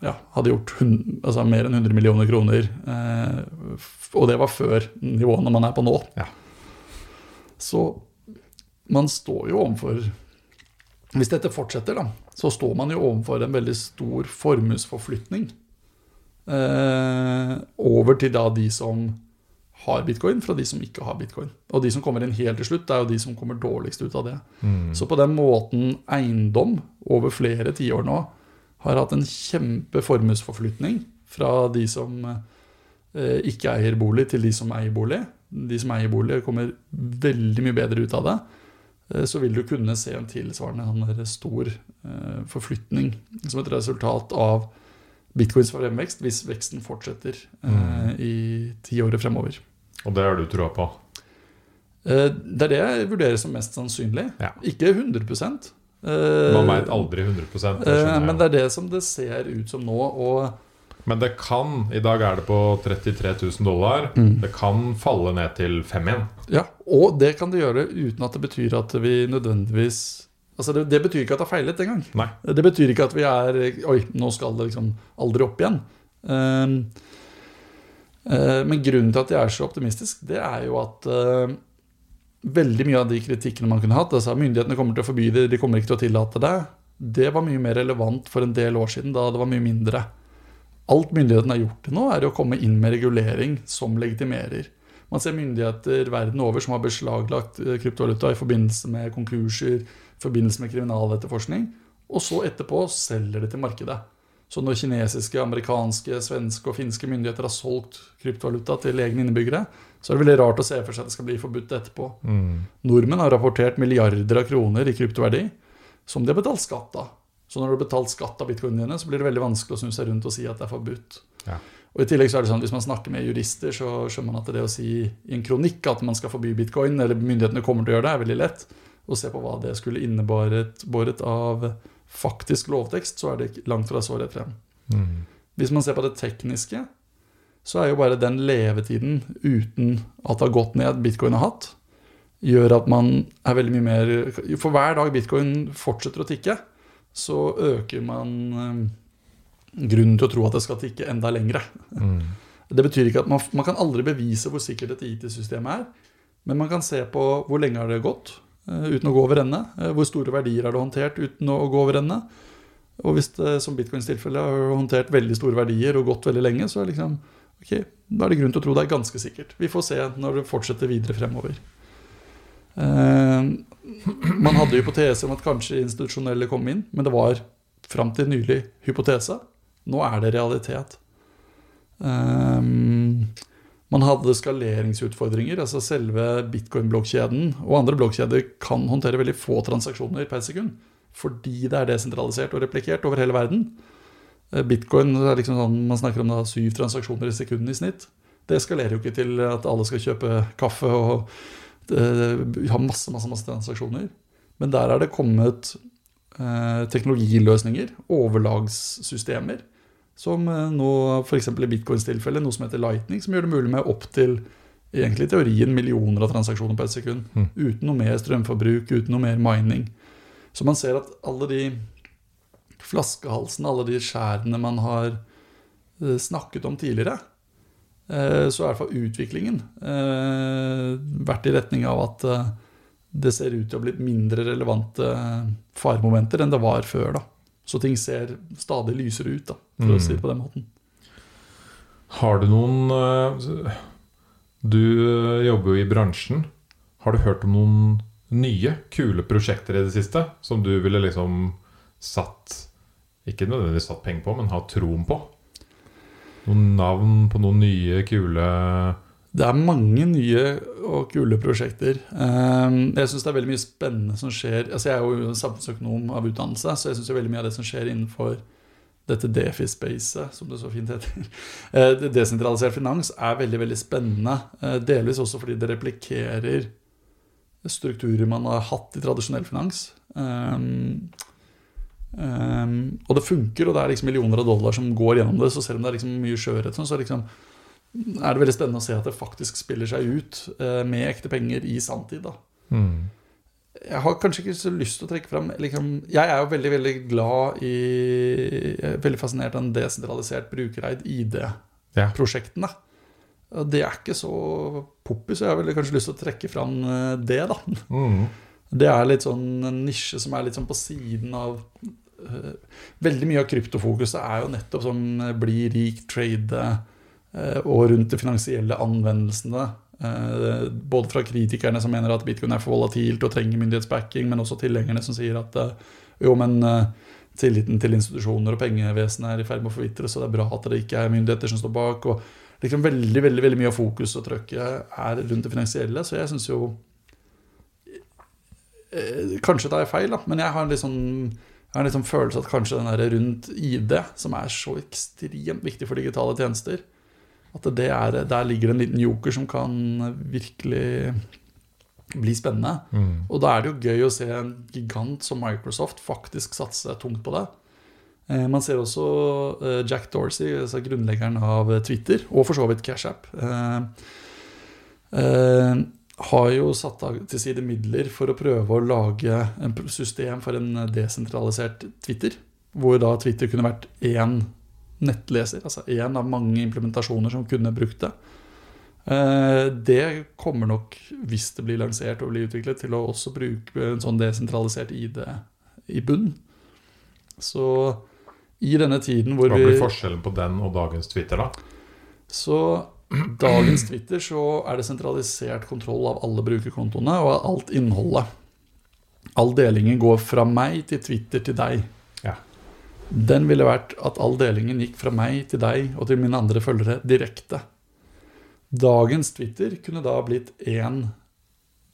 ja, hadde gjort 100, altså mer enn 100 millioner kroner. Eh, og det var før nivåene man er på nå. Ja. Så man står jo overfor Hvis dette fortsetter, da, så står man jo overfor en veldig stor formuesforflytning over til da de som har bitcoin, fra de som ikke har bitcoin. Og de som kommer inn helt til slutt, det er jo de som kommer dårligst ut av det. Mm. Så på den måten eiendom over flere tiår nå har hatt en kjempe formuesforflytning fra de som eh, ikke eier bolig, til de som eier bolig. De som eier bolig, kommer veldig mye bedre ut av det. Eh, så vil du kunne se en tilsvarende sånn stor eh, forflytning som et resultat av bitcoins fremvekst hvis veksten fortsetter eh, mm. i ti året fremover. Og det har du trua på? Eh, det er det jeg vurderer som mest sannsynlig. Ja. Ikke 100 eh, Man veit aldri 100 det Men det er det som det ser ut som nå. Og men det kan I dag er det på 33 000 dollar. Mm. Det kan falle ned til 5 igjen. Ja, og det kan det gjøre uten at det betyr at vi nødvendigvis Altså det, det, betyr ikke at det er feilet engang. Det betyr ikke at vi er Oi, nå skal det liksom aldri opp igjen. Um, uh, men grunnen til at jeg er så optimistisk, det er jo at uh, veldig mye av de kritikkene man kunne hatt, altså myndighetene kommer til å forby det, de kommer ikke til å tillate det, det var mye mer relevant for en del år siden, da det var mye mindre. Alt myndighetene har gjort til nå, er å komme inn med regulering som legitimerer. Man ser myndigheter verden over som har beslaglagt eh, kryptovaluta i forbindelse med konkurser, forbindelse med kriminaletterforskning, og så etterpå selger det til markedet. Så når kinesiske, amerikanske, svenske og finske myndigheter har solgt kryptovaluta til egne innbyggere, så er det veldig rart å se for seg at det skal bli forbudt etterpå. Mm. Nordmenn har rapportert milliarder av kroner i kryptoverdi som de har betalt skatt av. Så når du har betalt skatt av bitcoinene dine, så blir det veldig vanskelig å snu seg rundt og si at det er forbudt. Ja. Og i tillegg så er det sånn, Hvis man snakker med jurister, så skjønner man at det å si i en kronikk at man skal forby bitcoin, eller myndighetene kommer til å gjøre det, er veldig lett og se på hva det skulle innebåret av faktisk lovtekst, så er det langt fra så rett frem. Mm. Hvis man ser på det tekniske, så er jo bare den levetiden uten at det har gått ned bitcoin har hatt, gjør at man er veldig mye mer For hver dag bitcoin fortsetter å tikke, så øker man um, grunnen til å tro at det skal tikke enda lengre. Mm. <laughs> Det betyr ikke at man, man kan aldri bevise hvor sikkert et IT-system er, men man kan se på hvor lenge har det gått, Eh, uten å gå over ende. Eh, hvor store verdier er det håndtert uten å gå over ende? Og hvis det, som bitcoins tilfelle, har håndtert veldig store verdier og gått veldig lenge, så er, liksom, okay, da er det grunn til å tro det er ganske sikkert. Vi får se når det fortsetter videre fremover. Eh, man hadde hypotese om at kanskje institusjonelle kom inn, men det var fram til nylig hypotese. Nå er det realitet. Um, man hadde skaleringsutfordringer. altså Selve bitcoin-blokkjeden og andre blokkjeder kan håndtere veldig få transaksjoner per sekund. Fordi det er desentralisert og replikert over hele verden. Eh, bitcoin er liksom sånn, Man snakker om da syv transaksjoner i sekundet i snitt. Det eskalerer jo ikke til at alle skal kjøpe kaffe og uh, ha masse, masse, masse transaksjoner. Men der er det kommet uh, teknologiløsninger, overlagssystemer, som eh, nå f.eks. i bitcoins tilfelle, noe som heter Lightning, som gjør det mulig med opptil egentlig teorien millioner av transaksjoner på per sekund. Mm. Uten noe mer strømforbruk, uten noe mer mining. Så man ser at alle de flaskehalsene, alle de skjærene man har eh, snakket om tidligere, så er i hvert fall utviklingen vært i retning av at det ser ut til å bli mindre relevante faremomenter enn det var før. da. Så ting ser stadig lysere ut, da, for mm. å si det på den måten. Har du noen Du jobber jo i bransjen. Har du hørt om noen nye, kule prosjekter i det siste som du ville liksom satt Ikke nødvendigvis satt penger på, men ha troen på? Noen navn på noen nye, kule Det er mange nye og kule prosjekter. Ehm, jeg syns det er veldig mye spennende som skjer. Altså jeg er jo samfunnsøkonom av utdannelse, så jeg syns veldig mye av det som skjer innenfor dette DeFi-spacet, som det så fint heter. <laughs> Eh, desentralisert finans er veldig veldig spennende. Eh, delvis også fordi det replikerer strukturer man har hatt i tradisjonell finans. Um, um, og det funker, og det er liksom millioner av dollar som går gjennom det. Så selv om det er liksom mye skjørhet, så liksom, er det veldig spennende å se at det faktisk spiller seg ut uh, med ekte penger i sanntid. Mm. Jeg har kanskje ikke så lyst til å trekke fram liksom, Jeg er jo veldig veldig glad i Veldig fascinert av en desentralisert brukereid ID-prosjektene. Ja. Det er ikke så poppy, så jeg har vel kanskje lyst til å trekke fram eh, det, da. Mm. Det er litt sånn en nisje som er litt sånn på siden av uh, Veldig mye av kryptofokuset er jo nettopp sånn uh, bli rik, trade og rundt de finansielle anvendelsene. både fra kritikerne som mener at bitcoin er for volatilt og trenger myndighetsbacking, men også tilhengerne som sier at jo, men tilliten til institusjoner og pengevesenet er i ferd med å forvitre, så det er bra at det ikke er myndigheter som står bak. og liksom veldig veldig, veldig mye av fokus og trøkket er rundt det finansielle. Så jeg syns jo eh, Kanskje det er feil, da, men jeg har en litt sånn jeg har en liksom følelse at kanskje den der rundt ID, som er så ekstremt viktig for digitale tjenester, at er, der ligger en liten joker som kan virkelig bli spennende. Mm. Og da er det jo gøy å se en gigant som Microsoft faktisk satse tungt på det. Eh, man ser også eh, Jack Dorsey, altså grunnleggeren av Twitter, og for så vidt CashApp, eh, har jo satt av til side midler for å prøve å lage en system for en desentralisert Twitter. Hvor da Twitter kunne vært én nettleser, altså én av mange implementasjoner som kunne brukt det. Det kommer nok, hvis det blir lansert og blir utviklet, til å også bruke en sånn desentralisert ID i bunn. Så i denne tiden hvor vi Hva blir forskjellen på den og dagens Twitter, da? Så dagens Twitter så er det sentralisert kontroll av alle brukerkontoene og alt innholdet. All delingen går fra meg til Twitter til deg. Den ville vært at all delingen gikk fra meg til deg og til mine andre følgere direkte. Dagens Twitter kunne da blitt én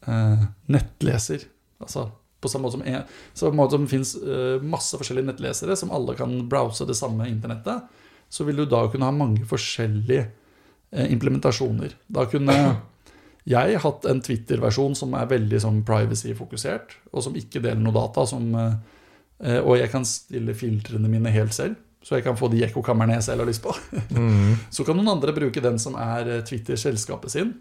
eh, nettleser. Altså på samme måte som, en, samme måte som det finnes eh, masse forskjellige nettlesere som alle kan browse det samme internettet, så vil du da kunne ha mange forskjellige eh, implementasjoner. Da kunne jeg hatt en Twitter-versjon som er veldig sånn privacy-fokusert, og som ikke deler noe data. Som, uh, og jeg kan stille filtrene mine helt selv. Så jeg kan få de ekkokamrene jeg selv har lyst på. <laughs> Mm. Så kan noen andre bruke den som er Twitter-selskapet sin.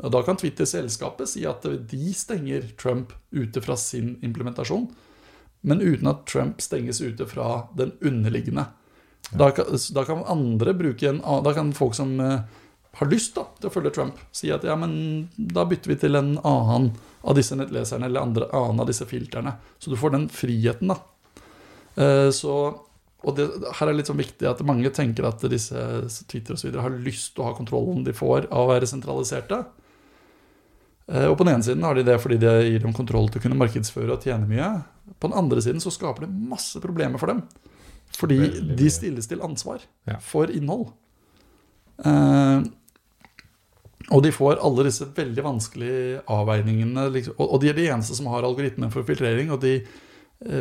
Og Da kan Twitter-selskapet si at de stenger Trump ute fra sin implementasjon, men uten at Trump stenges ute fra den underliggende. Da, kan, da, kan, andre bruke en Da kan folk som har lyst da, til å følge Trump, si at ja, men da bytter vi til en annen av disse nettleserne eller andre, annen av disse filterne. Så du får den friheten, da. Uh, så og det, her er det litt sånn viktig at mange tenker at disse Twitter og så videre har lyst til å ha kontrollen de får av å være sentraliserte. Eh, og på den ene siden har de det fordi det gir dem kontroll til å kunne markedsføre og tjene mye. På den andre siden så skaper det masse problemer for dem. Fordi de stilles til ansvar for innhold. Eh, og de får alle disse veldig vanskelige avveiningene. Liksom, og, de er de eneste som har algoritmer for filtrering. Og de eh,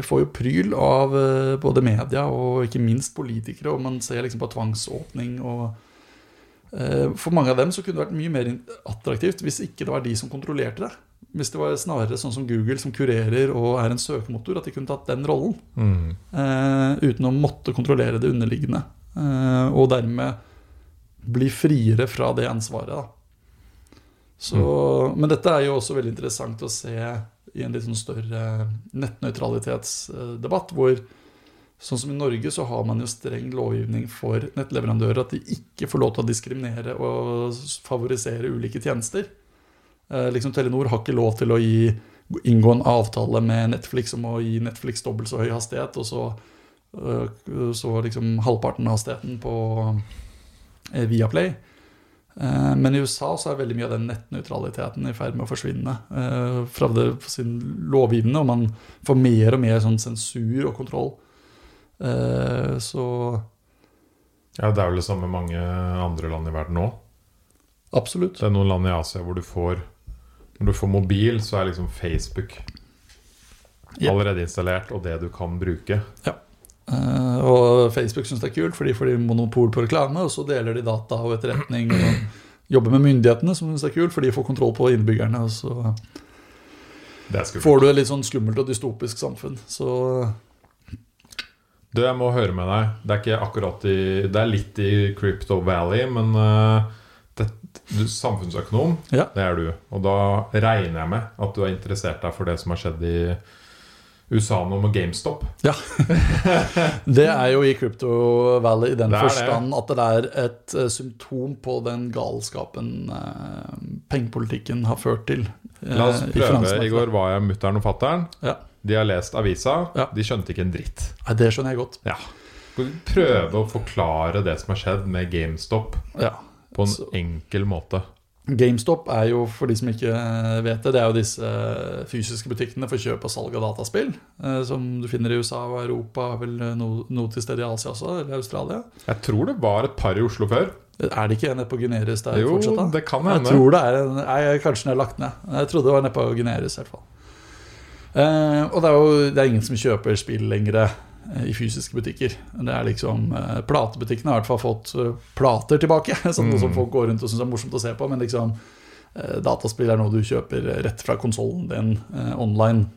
får jo pryl av eh, både media og ikke minst politikere. Og man ser liksom på tvangsåpning og Eh, for mange av dem så kunne det vært mye mer attraktivt hvis ikke det var de som kontrollerte det. Hvis det var snarere sånn som Google, som kurerer og er en søkemotor, at de kunne tatt den rollen. Mm. Uten å måtte kontrollere det underliggende. Og dermed bli friere fra det ansvaret. Så, mm. Men dette er jo også veldig interessant å se i en litt sånn større nettnøytralitetsdebatt, hvor Sånn som i Norge så har man jo streng lovgivning for nettleverandører at de ikke får lov til å diskriminere og favorisere ulike tjenester. Eh, liksom Telenor har ikke lov til å gi, inngå en avtale med Netflix om å gi Netflix dobbelt så høy hastighet, og så, eh, så liksom halvparten av hastigheten på eh, Viaplay. Eh, men i USA så er veldig mye av den nettnøytraliteten i ferd med å forsvinne eh, fra det, sin lovgivende, og man får mer og mer sånn sensur og kontroll. Eh, så Ja, det er vel det samme med mange andre land i verden nå. Absolutt. Det er noen land i Asia hvor du får Når du får mobil, så er liksom Facebook allerede installert, og det du kan bruke. Eh, og Facebook syns det er kult, for de får monopol på reklame, og så deler de data og etterretning og jobber med myndighetene, som syns det er kult, for de får kontroll på innbyggerne. Og så får du et litt sånn skummelt og dystopisk samfunn. Så Du, jeg må høre med deg. Det er ikke akkurat i Det er litt i Crypto Valley, men eh, det, du, samfunnsøkonom, Ja. det er du. Og da regner jeg med at du har interessert deg for det som har skjedd i USA nå med GameStop. Ja. <laughs> Det er jo i Crypto Valley i den forstand at det er et eh, symptom på den galskapen eh, pengepolitikken har ført til. eh, La oss prøve. I, I går var jeg mutter'n og fatter'n. Ja. De har lest avisa. Ja. De skjønte ikke en dritt. Nei, det skjønner jeg godt. Ja. Prøve å forklare det som har skjedd med GameStop Ja. på en Så- enkel måte? GameStop er jo, for de som ikke vet det, det er jo disse fysiske butikkene for kjøp og salg av dataspill. eh, Som du finner i USA og Europa, vel noe, noe til stede i Asia også, eller Australia. Jeg tror det var et par i Oslo før. Er det ikke en nede på Guneris der Jo, fortsatt? Jo, det kan hende. Jeg tror det er en nei, Kanskje den er lagt ned. Jeg trodde det var nede på Guneris. i hvert fall eh, Og det er jo det er ingen som kjøper spill lenger i fysiske butikker. Det er liksom eh, Platebutikkene har i hvert fall fått eh, plater tilbake, <laughs> sånn Mm. som folk går rundt og syns er morsomt å se på. Men liksom eh, dataspill er noe du kjøper rett fra konsollen din eh, online.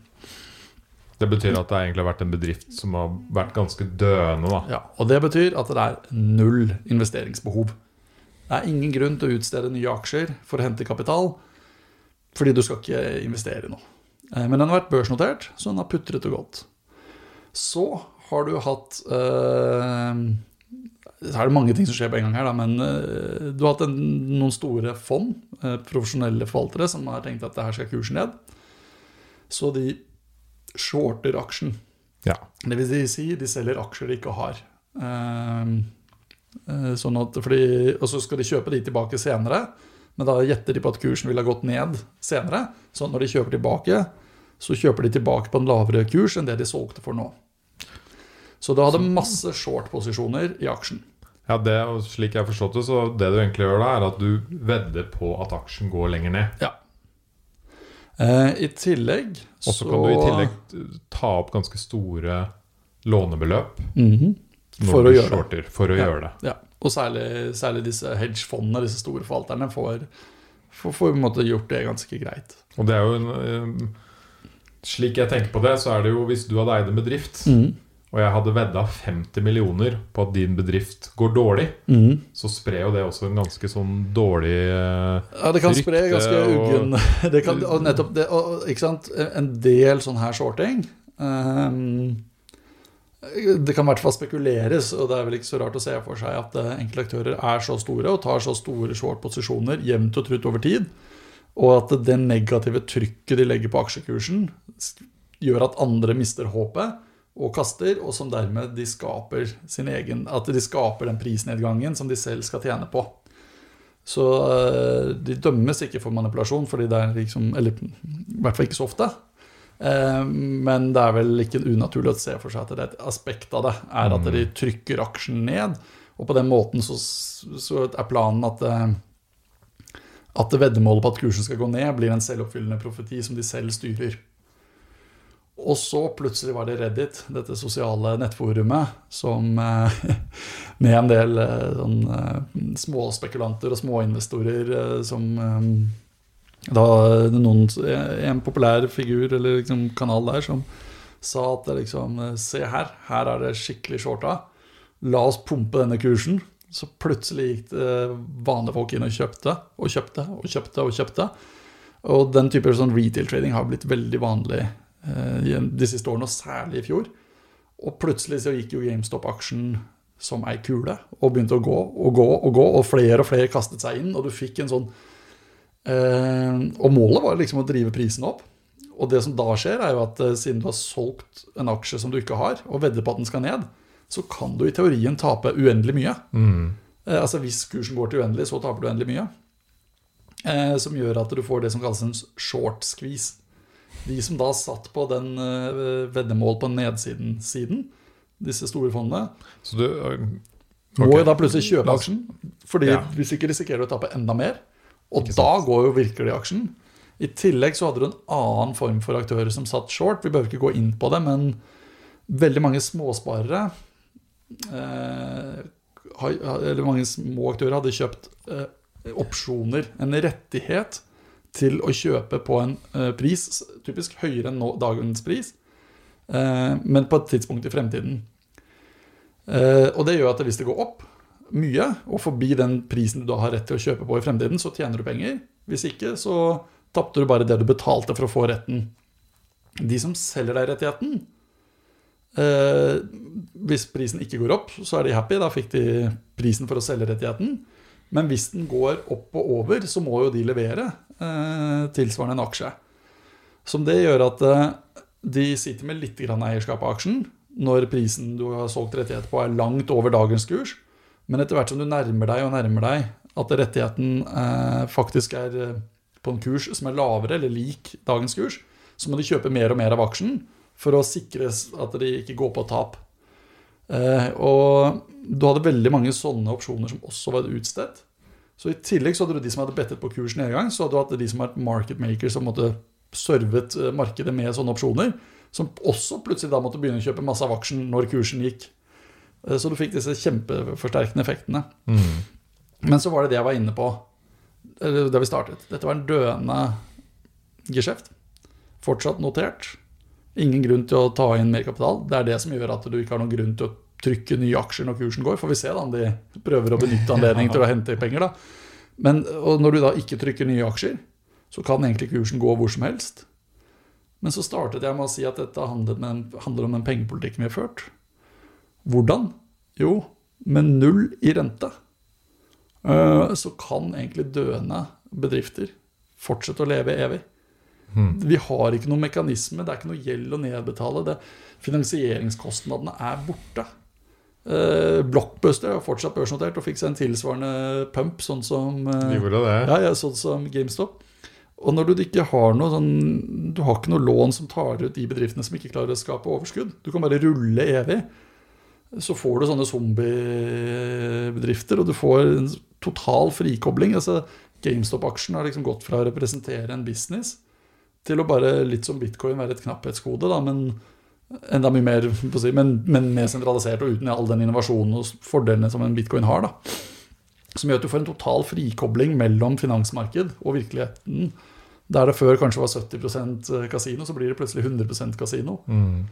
Det betyr at det har egentlig vært en bedrift som har vært ganske døende. da Ja, og det betyr at det er null investeringsbehov. Det er ingen grunn til å utstede nye aksjer for å hente kapital, fordi du skal ikke investere i noe. Eh, Men den har vært børsnotert, så den har putret og gått. Så har du hatt eh, Så er det mange ting som skjer på en gang her, da, men uh, du har hatt en, noen store fond, uh, profesjonelle forvaltere, som har tenkt at det her skal kursen ned. Så de shorter aksjen. Ja. Det vil si, de selger aksjer de ikke har. Uh, sånn at, fordi, og så skal de kjøpe de tilbake senere, men da gjetter de på at kursen ville ha gått ned senere. Så når de kjøper tilbake, så kjøper de tilbake på en lavere kurs enn det de solgte for nå. Så du hadde masse short-posisjoner i aksjen. Ja, det, og Slik jeg forstått det, så det du egentlig gjør da, er at du vedder på at aksjen går lenger ned. Eh, I tillegg Og så kan du i tillegg ta opp ganske store lånebeløp mm -hmm. For å gjøre shorter, for å Ja. gjøre det. Ja, og særlig, særlig disse hedgefondene, disse store forvalterne, får, får, får gjort det ganske greit. Og det er jo en, eh, Slik jeg tenker på det, så er det jo hvis du hadde eid en bedrift, Mm. Og jeg hadde vedda 50 millioner på at din bedrift går dårlig, Mm. så sprer jo det også en ganske sånn dårlig eh, Ja, det kan spre ganske og- uggen <laughs> det kan, Og nettopp det, og, ikke sant? En del sånn her shorting um, Det kan i hvert fall spekuleres, og det er vel ikke så rart å se for seg at eh, enkelte aktører er så store og tar så store short-posisjoner jevnt og trutt over tid, og at det negative trykket de legger på aksjekursen, gjør at andre mister håpet og kaster, og som dermed de skaper sin egen At de skaper den prisnedgangen som de selv skal tjene på. Så eh, de dømmes ikke for manipulasjon, fordi det er liksom Eller i hvert fall ikke så ofte. Eh, Men det er vel ikke unaturlig å se for seg at det er et aspekt av det er at de trykker aksjen ned. Og på den måten så, så er planen at eh, at veddemålet på at kursen skal gå ned, blir en selvoppfyllende profeti som de selv styrer. Og så plutselig var det Reddit, dette sosiale nettforumet, som eh, <laughs> med en del eh, sånn, eh, småspekulanter og småinvestorer som Da noen, en populær figur eller liksom kanal der som sa at liksom Se her, her er det skikkelig shorta. La oss pumpe denne kursen. Så plutselig gikk det vanlige folk inn og kjøpte og kjøpte og kjøpte. Og kjøpte. Og den type sånn retail trading har blitt veldig vanlig de siste årene, og særlig i fjor. Og plutselig så gikk jo GameStop-aksjen som ei kule og begynte å gå og gå og gå, og flere og flere kastet seg inn, og du fikk en sånn eh, Og målet var liksom å drive prisen opp. Og det som da skjer, er jo at eh, siden du har solgt en aksje som du ikke har, og vedder på at den skal ned, så kan du i teorien tape uendelig mye. Mm. Eh, altså Hvis kursen går til uendelig, så taper du uendelig mye. Eh, som gjør at du får det som kalles en short squeeze. De som da satt på den eh, veddemål på nedsiden-siden, disse store fondene, Så du okay. må jo da plutselig kjøpe aksjen. Fordi Ja. hvis ikke risikerer du å tape enda mer. Og da går jo virkelig aksjen. I tillegg så hadde du en annen form for aktører som satt short. Vi behøver ikke gå inn på det, men veldig mange småsparere eh, Eller mange små aktører hadde kjøpt eh, opsjoner, en rettighet til å kjøpe på en eh, pris typisk høyere enn nå, dagens pris, eh, men på et tidspunkt i fremtiden. Eh, og det gjør at hvis det går opp mye, og forbi den prisen du da har rett til å kjøpe på i fremtiden, så tjener du penger. Hvis ikke, så tapte du bare det du betalte for å få retten. De som selger deg rettigheten eh, Hvis prisen ikke går opp, så er de happy. Da fikk de prisen for å selge rettigheten. Men hvis den går opp og over, så må jo de levere eh, tilsvarende en aksje. Som det gjør at eh, de sitter med litt grann eierskap av aksjen når prisen du har solgt rettighet på, er langt over dagens kurs. Men etter hvert som du nærmer deg og nærmer deg at rettigheten eh, faktisk er eh, på en kurs som er lavere eller lik dagens kurs, så må de kjøpe mer og mer av aksjen for å sikre at de ikke går på tap. Eh, og du hadde veldig mange sånne opsjoner som også var utstedt. Så I tillegg så hadde du de som hadde bettet på kurs nedgang, så hadde du hatt de som var market makers som måtte servet eh, markedet med sånne opsjoner, som også plutselig da måtte begynne å kjøpe masse av aksjen når kursen gikk. Eh, Så du fikk disse kjempeforsterkende effektene. Mm. Men så var det det jeg var inne på da vi startet. Dette var en døende geskjeft. Fortsatt notert. Ingen grunn til å ta inn mer kapital. Det er det som gjør at du ikke har noen grunn til å trykke nye aksjer når kursen går. Får vi se da om de prøver å benytte <laughs> anledningen til å hente penger. da. Men, og når du da ikke trykker nye aksjer, så kan egentlig kursen gå hvor som helst. Men så startet jeg med å si at dette handler, om den pengepolitikken vi har ført. Hvordan? Jo, med null i rente eh, så kan egentlig døende bedrifter fortsette å leve evig. Mm. Vi har ikke noen mekanisme, det er ikke noe gjeld å nedbetale. Det, finansieringskostnadene er borte. Eh, Blockbuster er fortsatt børsnotert og fikk seg en tilsvarende pump, sånn som eh, ja, ja, sånn som GameStop. Og når du ikke har noe sånn Du har ikke noe lån som tar ut de bedriftene som ikke klarer å skape overskudd. Du kan bare rulle evig. Så får du sånne zombiebedrifter, og du får en total frikobling. Altså, GameStop-aksjen har liksom gått fra å representere en business til å bare, litt som bitcoin, være et knapphetsgode, da, men enda mye mer, si, men, men mer sentralisert og uten all den innovasjonen og fordelene som en bitcoin har. da som gjør at du får en total frikobling mellom finansmarked og virkeligheten. Der det før kanskje var 70% kasino, så blir det plutselig 100 kasino. Mm.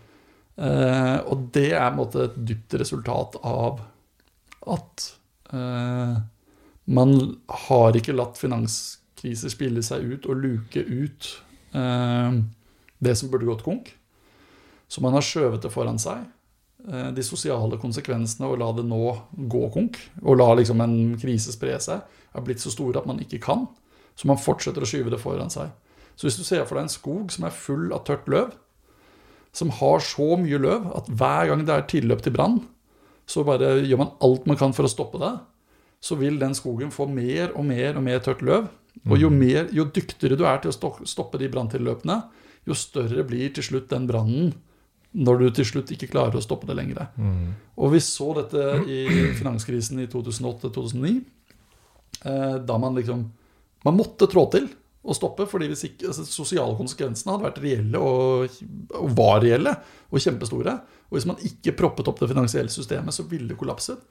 Eh, og det er måte et dypt resultat av at eh, man har ikke latt finanskriser spille seg ut og luke ut eh, det som burde gått konk. Så man har skjøvet det foran seg. Eh, de sosiale konsekvensene å la det nå gå konk, og la liksom en krise spre seg, er blitt så store at man ikke kan. Så man fortsetter å skyve det foran seg. Så hvis du ser for deg en skog som er full av tørt løv, som har så mye løv at hver gang det er tilløp til brann, så bare gjør man alt man kan for å stoppe det, så vil den skogen få mer og mer og mer tørt løv. Og jo, mer, jo dyktigere du er til å stoppe de branntilløpene, jo større blir til slutt den brannen når du til slutt ikke klarer å stoppe det lenger. Mm. Og vi så dette i finanskrisen i 2008-2009, eh, da man liksom Man måtte trå til og stoppe, fordi hvis ikke altså, sosiale konsekvensene hadde vært reelle og, og var reelle og kjempestore. Og hvis man ikke proppet opp det finansielle systemet, så ville det kollapset.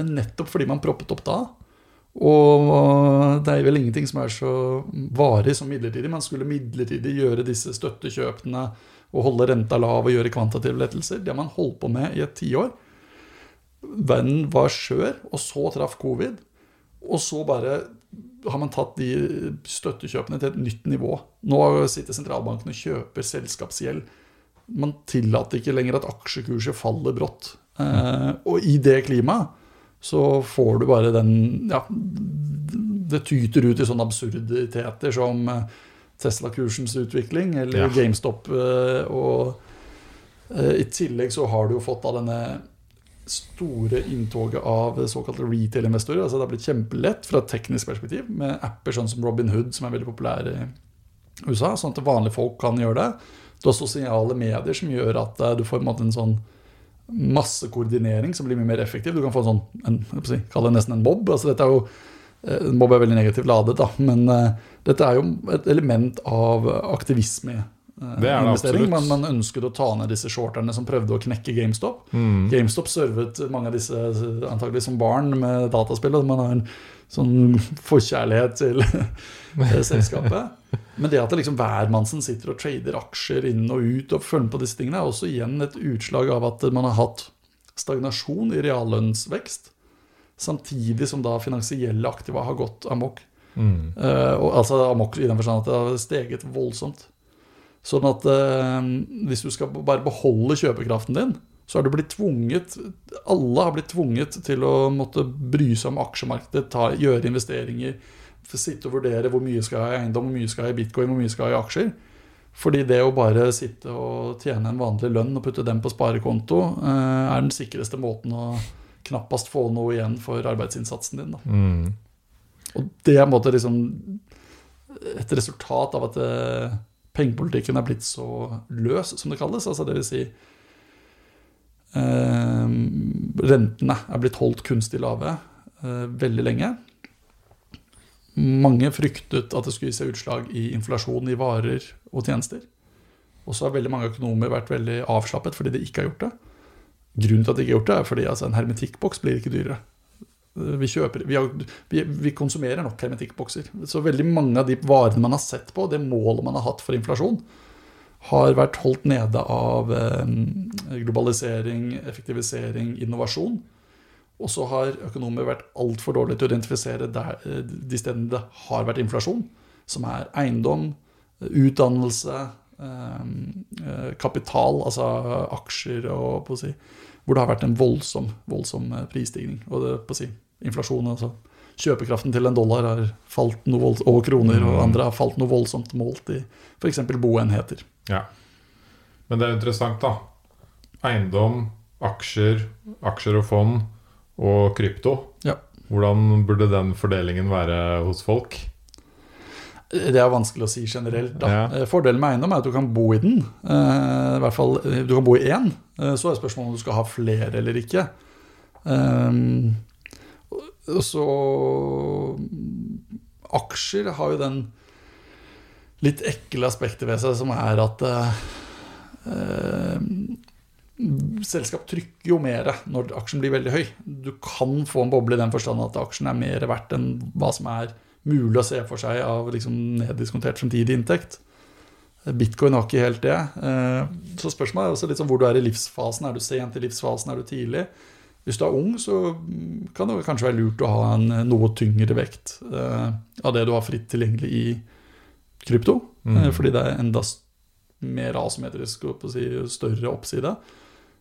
Men nettopp fordi man proppet opp da, og det er vel ingenting som er så varig som midlertidig. Man skulle midlertidig gjøre disse støttekjøpene og holde renta lav og gjøre kvantitative lettelser. Det har man holdt på med i et tiår. Verden var skjør, og så traff covid. Og så bare har man tatt de støttekjøpene til et nytt nivå. Nå sitter sentralbanken og kjøper selskapsgjeld Man tillater ikke lenger at aksjekurset faller brått. Eh, og i det klimaet så får du bare den Ja, det tyter ut i sånne absurditeter som eh, Tesla-kursens utvikling eller ja. GameStop. Eh, og i tillegg så har du jo fått av denne store inntoget av såkalte retail-investorer. Altså det har blitt kjempelett fra et teknisk perspektiv med apper sånn som Robin Hood, som er veldig populære i USA, sånn at vanlige folk kan gjøre det. Du har sosiale medier som gjør at du får en, en sånn massekoordinering som blir mye mer effektiv. Du kan få en sånn, en, si, kall det nesten en mobb. Altså dette er jo, eh, en mobb er veldig negativt ladet, da, men uh, dette er jo et element av aktivisme. Uh, det er det absolutt. Man, man ønsket å ta ned disse shorterne som prøvde å knekke GameStop. Mm. GameStop servet mange av disse antagelig som barn med dataspill. Og man har en sånn forkjærlighet til <laughs> selskapet. Men det at det liksom hvermannsen sitter og trader aksjer inn og ut og følger på disse tingene, er også igjen et utslag av at man har hatt stagnasjon i reallønnsvekst, samtidig som da finansielle aktiva har gått amok. Mm. Uh, og, altså amok i den forstand at det har steget voldsomt. Sånn at uh, hvis du skal bare beholde kjøpekraften din, så har du blitt tvunget Alle har blitt tvunget til å måtte bry seg om aksjemarkedet, ta, gjøre investeringer sitte og vurdere hvor mye skal jeg ha i eiendom, hvor mye skal jeg ha i bitcoin, hvor mye skal jeg ha i aksjer. Fordi det å bare sitte og tjene en vanlig lønn og putte den på sparekonto, eh, er den sikreste måten å knappast få noe igjen for arbeidsinnsatsen din. Mm. Og det er måte liksom et resultat av at eh, pengepolitikken er blitt så løs, som det kalles. Altså det vil si eh, Rentene er blitt holdt kunstig lave eh, veldig lenge. Mange fryktet at det skulle gi seg utslag i inflasjon i varer og tjenester. Og så har veldig mange økonomer vært veldig avslappet fordi de ikke har gjort det. Grunnen til at de ikke har gjort det, er fordi altså, en hermetikkboks blir ikke dyrere. Vi, kjøper, vi, har, vi, vi, konsumerer nok hermetikkbokser. Så veldig mange av de varene man har sett på, det målet man har hatt for inflasjon, har vært holdt nede av eh, globalisering, effektivisering, innovasjon. Og så har økonomer vært altfor dårlige til å identifisere der, eh, de stedene det har vært inflasjon, som er eiendom, utdannelse, eh, eh, kapital, altså aksjer, og, si, hvor det har vært en voldsom, voldsom prisstigning. Og det, på å si, inflasjon, altså kjøpekraften til en dollar har falt noe voldsomt, og kroner, og mm. andre har falt noe voldsomt målt i f.eks. boenheter. Ja. Men det er interessant, da. Eiendom, aksjer, aksjer og fond og krypto. Ja. Hvordan burde den fordelingen være hos folk? Det er vanskelig å si generelt. Ja. Eh, fordelen med eiendom er at du kan bo i den. Eh, I hvert fall, eh, Du kan bo i én. Så er spørsmålet om du skal ha flere eller ikke. Så Aksjer har jo den litt ekle aspektet ved seg som er at selskap trykker jo mer når aksjen blir veldig høy. Du kan få en boble i den forstand at aksjen er mer verdt enn hva som er mulig å se for seg av liksom neddiskontert fremtidig inntekt. Bitcoin har ikke helt det. Eh, så spørsmålet er også litt sånn hvor du er i livsfasen. Er du sent i livsfasen, er du tidlig? Hvis du er ung, så kan det kanskje være lurt å ha en noe tyngre vekt eh, av det du har fritt tilgjengelig i krypto. Mm. Eh, fordi det er enda mer asymmetrisk og si, større oppside.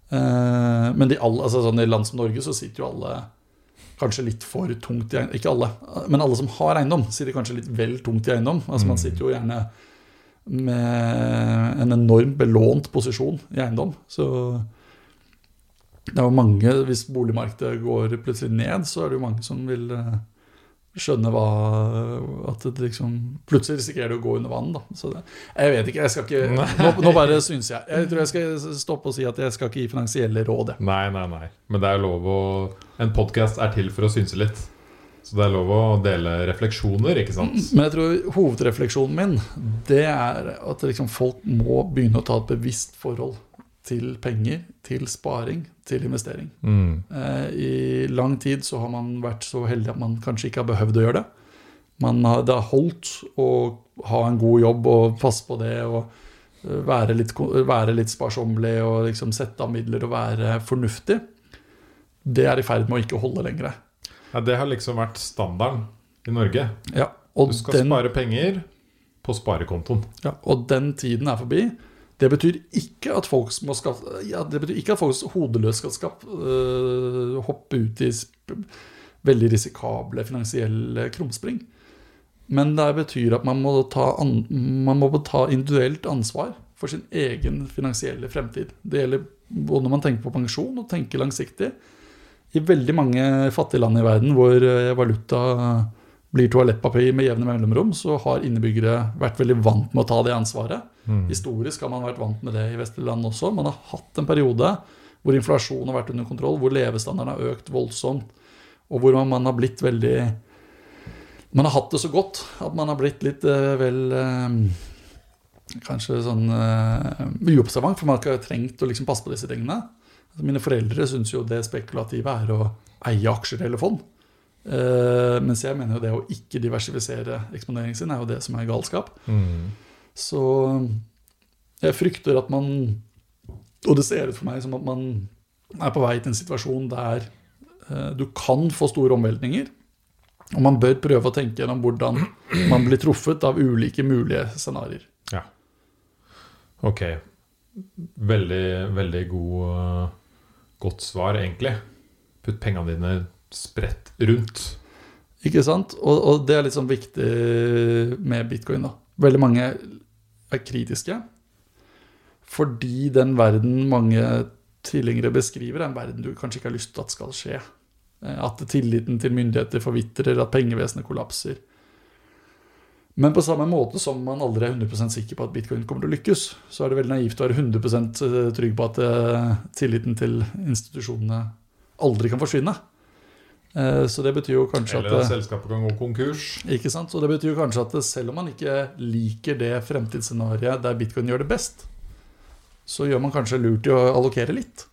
Eh, men de alle, altså sånn i land som Norge så sitter jo alle kanskje litt for tungt i eiendom. Ikke alle, men alle som har eiendom, sitter kanskje litt vel tungt i eiendom. Altså Man mm. sitter jo gjerne med en enormt belånt posisjon i eiendom. Så det er jo mange, hvis boligmarkedet går plutselig ned, så er det jo mange som vil eh, skjønne hva At det liksom Plutselig risikerer du å gå under vann, da. Så det, jeg vet ikke. Jeg skal ikke nå, nå, bare syns jeg. Jeg tror jeg skal stoppe og si at jeg skal ikke gi finansielle råd. Nei, nei, nei. Men det er lov å En podkast er til for å synse litt. Så det er lov å dele refleksjoner, ikke sant? Men jeg tror hovedrefleksjonen min Det er at liksom folk må begynne å ta et bevisst forhold til penger, til sparing, til investering. Mm. Eh, I lang tid så har man vært så heldig at man kanskje ikke har behøvd å gjøre det. Man har, det har holdt å ha en god jobb og passe på det og eh, være litt, være litt sparsommelig og liksom sette av midler og være fornuftig. Det er i ferd med å ikke holde lenger. Ja, det har liksom vært standarden i Norge. Ja, du skal den, spare penger på sparekontoen. Ja, og den tiden er forbi. Det betyr ikke at folk skaffe, ja, ikke at folk hodeløst skal skaffe, uh, hoppe ut i veldig risikable finansielle krumspring. Men det betyr at man må, ta, an, man må ta individuelt ansvar for sin egen finansielle fremtid. Det gjelder både når man tenker på pensjon og tenker langsiktig. I veldig mange fattige land i verden hvor eh, valuta blir toalettpapir med jevne mellomrom, så har innebyggere vært veldig vant med å ta det ansvaret. Mm. Historisk har man vært vant med det i vestlige land også. Man har hatt en periode hvor inflasjonen har vært under kontroll, hvor levestandarden har økt voldsomt, og hvor man har blitt veldig Man har hatt det så godt at man har blitt litt uh, vel uh, Kanskje sånn uh, uobservant, for man har ikke trengt å liksom passe på disse tingene. Altså, mine foreldre syns jo det spekulative er å eie aksjer eller fond. Uh, mens jeg mener jo det å ikke diversifisere eksponeringen sin er jo det som er galskap. Mm. Så jeg frykter at man Og det ser ut for meg som at man er på vei til en situasjon der uh, du kan få store omveltninger. Og man bør prøve å tenke gjennom hvordan man blir truffet av ulike mulige scenarioer. Ja. Ok. Veldig, veldig god, uh, godt svar, egentlig. Putt pengene dine spredt rundt. Ikke sant? Og, og, det er litt sånn viktig med bitcoin. da. Veldig mange er kritiske. Fordi den verden mange tvillingere beskriver, er en verden du kanskje ikke har lyst til at skal skje. Eh, at tilliten til myndigheter forvitrer, at pengevesenet kollapser. Men på samme måte som man aldri er 100% sikker på at bitcoin kommer til å lykkes, så er det veldig naivt å være 100% trygg på at eh, tilliten til institusjonene aldri kan forsvinne. Eh, så det betyr jo kanskje Eller at, at selskapet kan gå konkurs. Ikke sant? Så det betyr jo kanskje at selv om man ikke liker det fremtidsscenarioet der bitcoin gjør det best, så gjør man kanskje lurt i å allokere litt.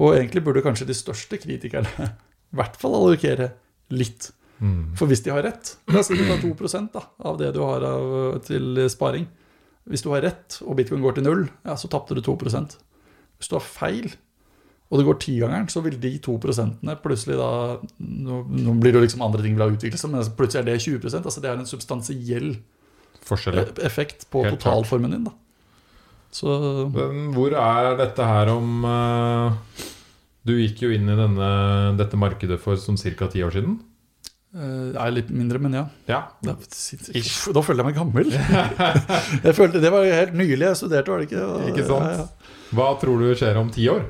Og egentlig burde kanskje de største kritikerne <laughs> i hvert fall allokere litt. Mm. For hvis de har rett La oss si du tar 2 da, av det du har av, til sparing. Hvis du har rett, og bitcoin går til null, ja, så tapte du 2 Hvis du har feil, og det går tigangeren, så vil de to prosentene plutselig da Nå, nå blir det jo liksom andre ting vil ha utviklet seg, men plutselig er det 20% altså Det er en substansiell Forskjell. effekt på Helt totalformen din. da så, men hvor er dette her om uh, Du gikk jo inn i denne, dette markedet for som ca. ti år siden. Uh, er litt mindre, men ja. ja. Da, da føler jeg meg gammel. <laughs> jeg følte, Det var helt nylig jeg studerte, var det ikke? ikke sant? Ja, ja. Hva tror du skjer om ti år?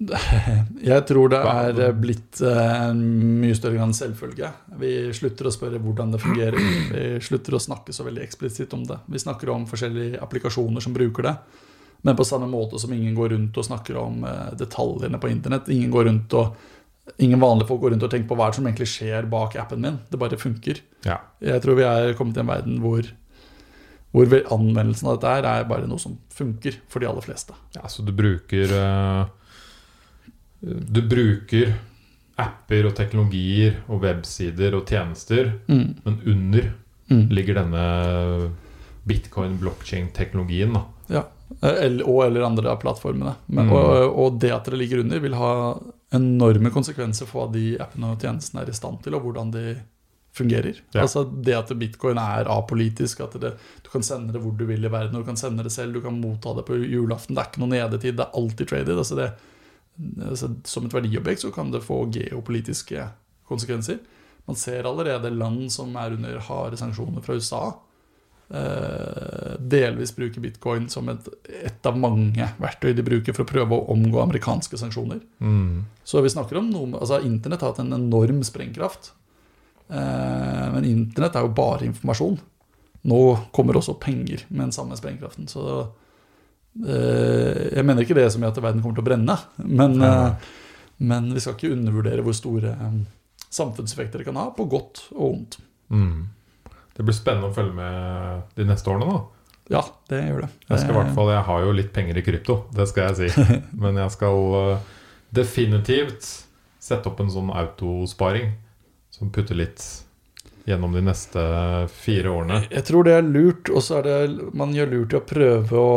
<laughs> Jeg tror det er blitt eh, en mye større grad selvfølge. Vi slutter å spørre hvordan det fungerer. Vi slutter å snakke så veldig eksplisitt om det. Vi snakker om forskjellige applikasjoner som bruker det. Men på samme måte som ingen går rundt og snakker om eh, detaljene på internett. Ingen, går rundt og, ingen vanlige folk går rundt og tenker på hva som egentlig skjer bak appen min. Det bare funker. Ja. Jeg tror vi er kommet til en verden hvor, hvor anvendelsen av dette her er bare noe som funker for de aller fleste. Ja, Så du bruker uh du bruker apper og teknologier og websider og tjenester, mm. men under mm. ligger denne bitcoin, blockchain-teknologien. Ja, og eller andre av plattformene. Men, mm. og, og, det at det ligger under, vil ha enorme konsekvenser for hva de appene og tjenestene er i stand til, og hvordan de fungerer. Ja. Altså Det at bitcoin er apolitisk, at det, du kan sende det hvor du vil i verden, du kan sende det selv, du kan motta det på julaften. Det er ikke noe nedetid, det er alltid traded. altså det altså, Som et verdiobjekt så kan det få geopolitiske konsekvenser. Man ser allerede land som er under harde sanksjoner fra USA, eh, delvis bruker bitcoin som et, et, av mange verktøy de bruker for å prøve å omgå amerikanske sanksjoner. Mm. Så vi snakker om noe altså Internett har hatt en enorm sprengkraft. Eh, men internett er jo bare informasjon. Nå kommer også penger med den samme sprengkraften. Så Eh, jeg mener ikke det som i at verden kommer til å brenne, men, eh, men vi skal ikke undervurdere hvor store eh, samfunnseffekter det kan ha, på godt og vondt. Mm. Det blir spennende å følge med de neste årene, da. Ja, det gjør det. Jeg, skal, hvert fall, jeg har jo litt penger i krypto, det skal jeg si. <laughs> Men jeg skal definitivt sette opp en sånn autosparing som putter litt gjennom de neste fire årene. Jeg tror det er lurt, og så er det man gjør lurt i å prøve å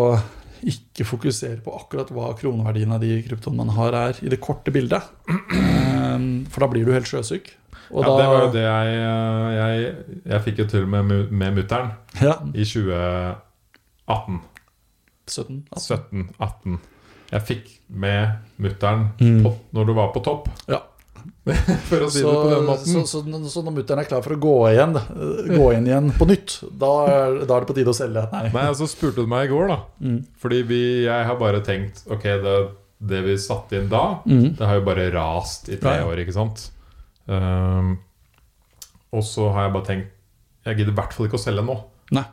ikke fokusere på akkurat hva kroneverdien av de kryptoene man har, er i det korte bildet. Ehm, for da blir du helt sjøsyk. Og ja, da, det var jo det jeg Jeg, jeg fikk jo til med, med mutter'n ja. i 2018. 17? 18. 17, 18. Jeg fikk med mutter'n mm. når du var på topp. Ja. <laughs> for å si så, det på den måten. Så, så, så, når mutter'n er klar for å gå igjen Gå inn igjen på nytt, da er, da er det på tide å selge? Nei. Nei, så spurte du meg i går, da. Mm. Fordi vi, jeg har bare tenkt Ok, det, det vi satte inn da, mm. det har jo bare rast i tre år, ikke sant? Um, og så har jeg bare tenkt Jeg gidder i hvert fall ikke å selge nå. Nei.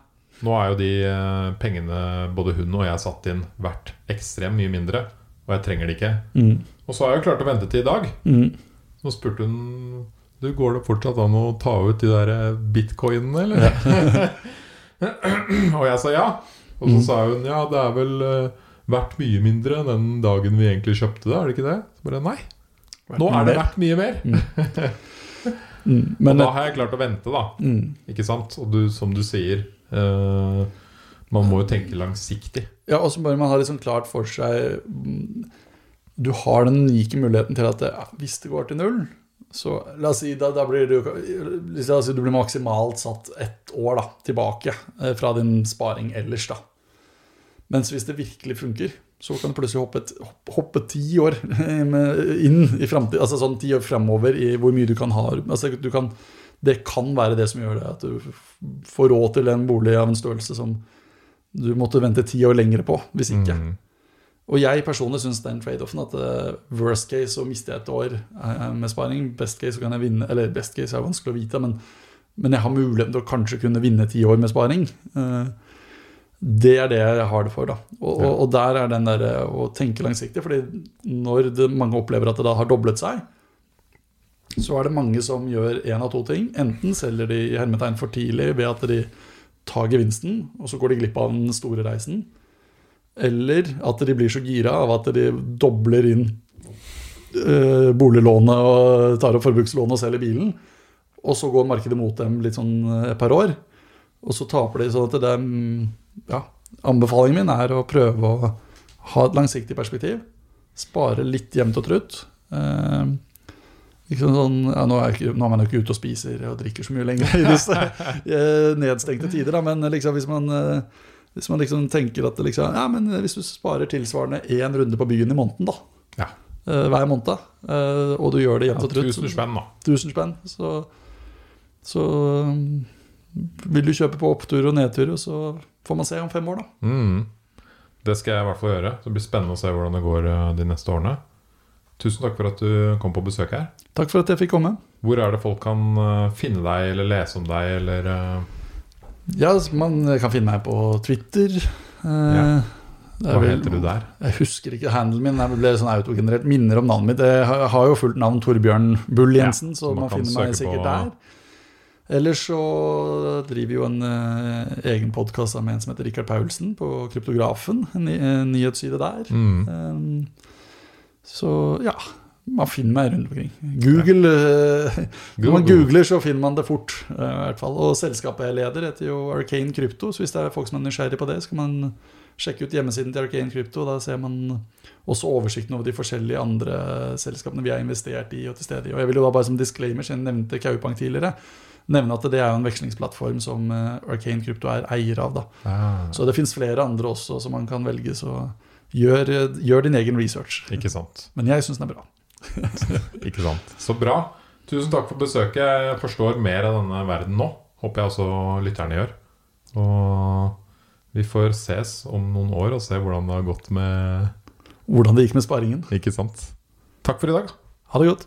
Nå er jo de eh, pengene både hun og jeg satt inn, verdt ekstremt mye mindre. Og jeg trenger det ikke. Mm. Og så har jeg jo klart å vente til i dag. Mm. Så spurte hun Du, går det fortsatt an å ta ut de der eh, bitcoinene, eller? Ja. <clears throat> og jeg sa ja. Og så mm. sa hun ja, det er vel uh, verdt mye mindre enn den dagen vi egentlig kjøpte det, er det ikke det? Så bare nei. Nå er det verdt mye mer. Mm. <laughs> mm. og da har jeg klart å vente, da. Mm. Ikke sant? Og du, som du sier uh, Man må jo tenke langsiktig. Ja, og så bør man ha liksom klart for seg Du har den unike muligheten til at det, hvis det går til null så la oss si, da, da blir du, la oss si du blir maksimalt satt ett år da, tilbake eh, fra din sparing ellers. da. Mens hvis det virkelig funker, så kan du plutselig hoppe, et, hoppe ti år <laughs> inn i framtida. Altså sånn ti år fremover i hvor mye du kan ha. Altså, du kan, det kan være det som gjør det at du får råd til en bolig av en størrelse som du måtte vente ti år lengre på, hvis ikke. Mm. Og jeg personlig syns den trade-offen at uh, worst case så mister jeg et år uh, med sparing. Best case så kan jeg vinne Eller best case er vanskelig å vite, men, men jeg har muligheten til å kanskje kunne vinne ti år med sparing. Uh, det er det jeg har det for. da Og, og, og der er den der å tenke langsiktig. fordi når det, mange opplever at det da har doblet seg, så er det mange som gjør én av to ting. Enten selger de hermetegn for tidlig ved at de tar gevinsten, og så går de glipp av den store reisen. Eller at de blir så gira av at de dobler inn eh, boliglånet og tar opp forbrukslånet og selger bilen. Og så går markedet mot dem litt sånn et par år. Og så taper de. sånn at det er ja, Anbefalingen min er å prøve å ha et langsiktig perspektiv. Spare litt jevnt og trutt. Uh, Sånn, ja, nå, er ikke, nå, er man jo ikke ute og spiser og drikker så mye lenger i disse eh, nedstengte tider, da, men liksom, hvis man, eh, hvis man liksom tenker at liksom, ja, men hvis du sparer tilsvarende én runde på byen i måneden, da, ja. uh, hver måned, uh, og du gjør det jevnt og trutt Tusen spenn, da. Tusen spenn, så, så um, vil du kjøpe på opptur og nedtur, og så får man se om fem år, da. Mm. Det skal jeg i hvert fall gjøre. Det blir spennende å se hvordan det går de neste årene. Tusen takk for at du kom på besøk her. Takk for at jeg fikk komme. Hvor er det folk kan eh, finne deg eller lese om deg, eller. Ja, man kan finne meg på Twitter. Uh, ja. Hva vel, heter du der? Jeg husker ikke handelen min. Jeg ble sånn autogenerert. Minner om navnet mitt. Jeg har jo fullt navn Torbjørn Bull Jensen, ja, så man, man finner meg sikkert på... der. Ellers så driver jo en uh, egen podkast med en som heter Rikard Paulsen, på Kryptografen. En, en nyhetsside der. Mm. Um, så ja, man finner meg rundt omkring. Google, uh, Når man googler, så finner man det fort. Uh, i hvert fall. Og selskapet jeg leder, heter jo Arcane Crypto. Så hvis det er folk som er nysgjerrig på det, så kan man sjekke ut hjemmesiden til Arcane Crypto. Da ser man også oversikten over de forskjellige andre selskapene vi har investert i. Og til stede i. Og jeg vil jo da bare som disclaimer, siden jeg nevnte Kaupang tidligere, nevne at det er jo en vekslingsplattform som uh, Arcane Crypto er eier av. da. Ah. Så det fins flere andre også som man kan velge. så Gjør, gjør, din egen research. Ikke sant. Men jeg syns den er bra. <laughs> ikke sant. Så bra. Tusen takk for besøket. Jeg forstår mer av denne verden nå. Håper jeg også lytterne gjør. Og vi får ses om noen år og se hvordan det har gått med Hvordan det gikk med sparingen. Ikke sant. Takk for i dag. Ha det godt.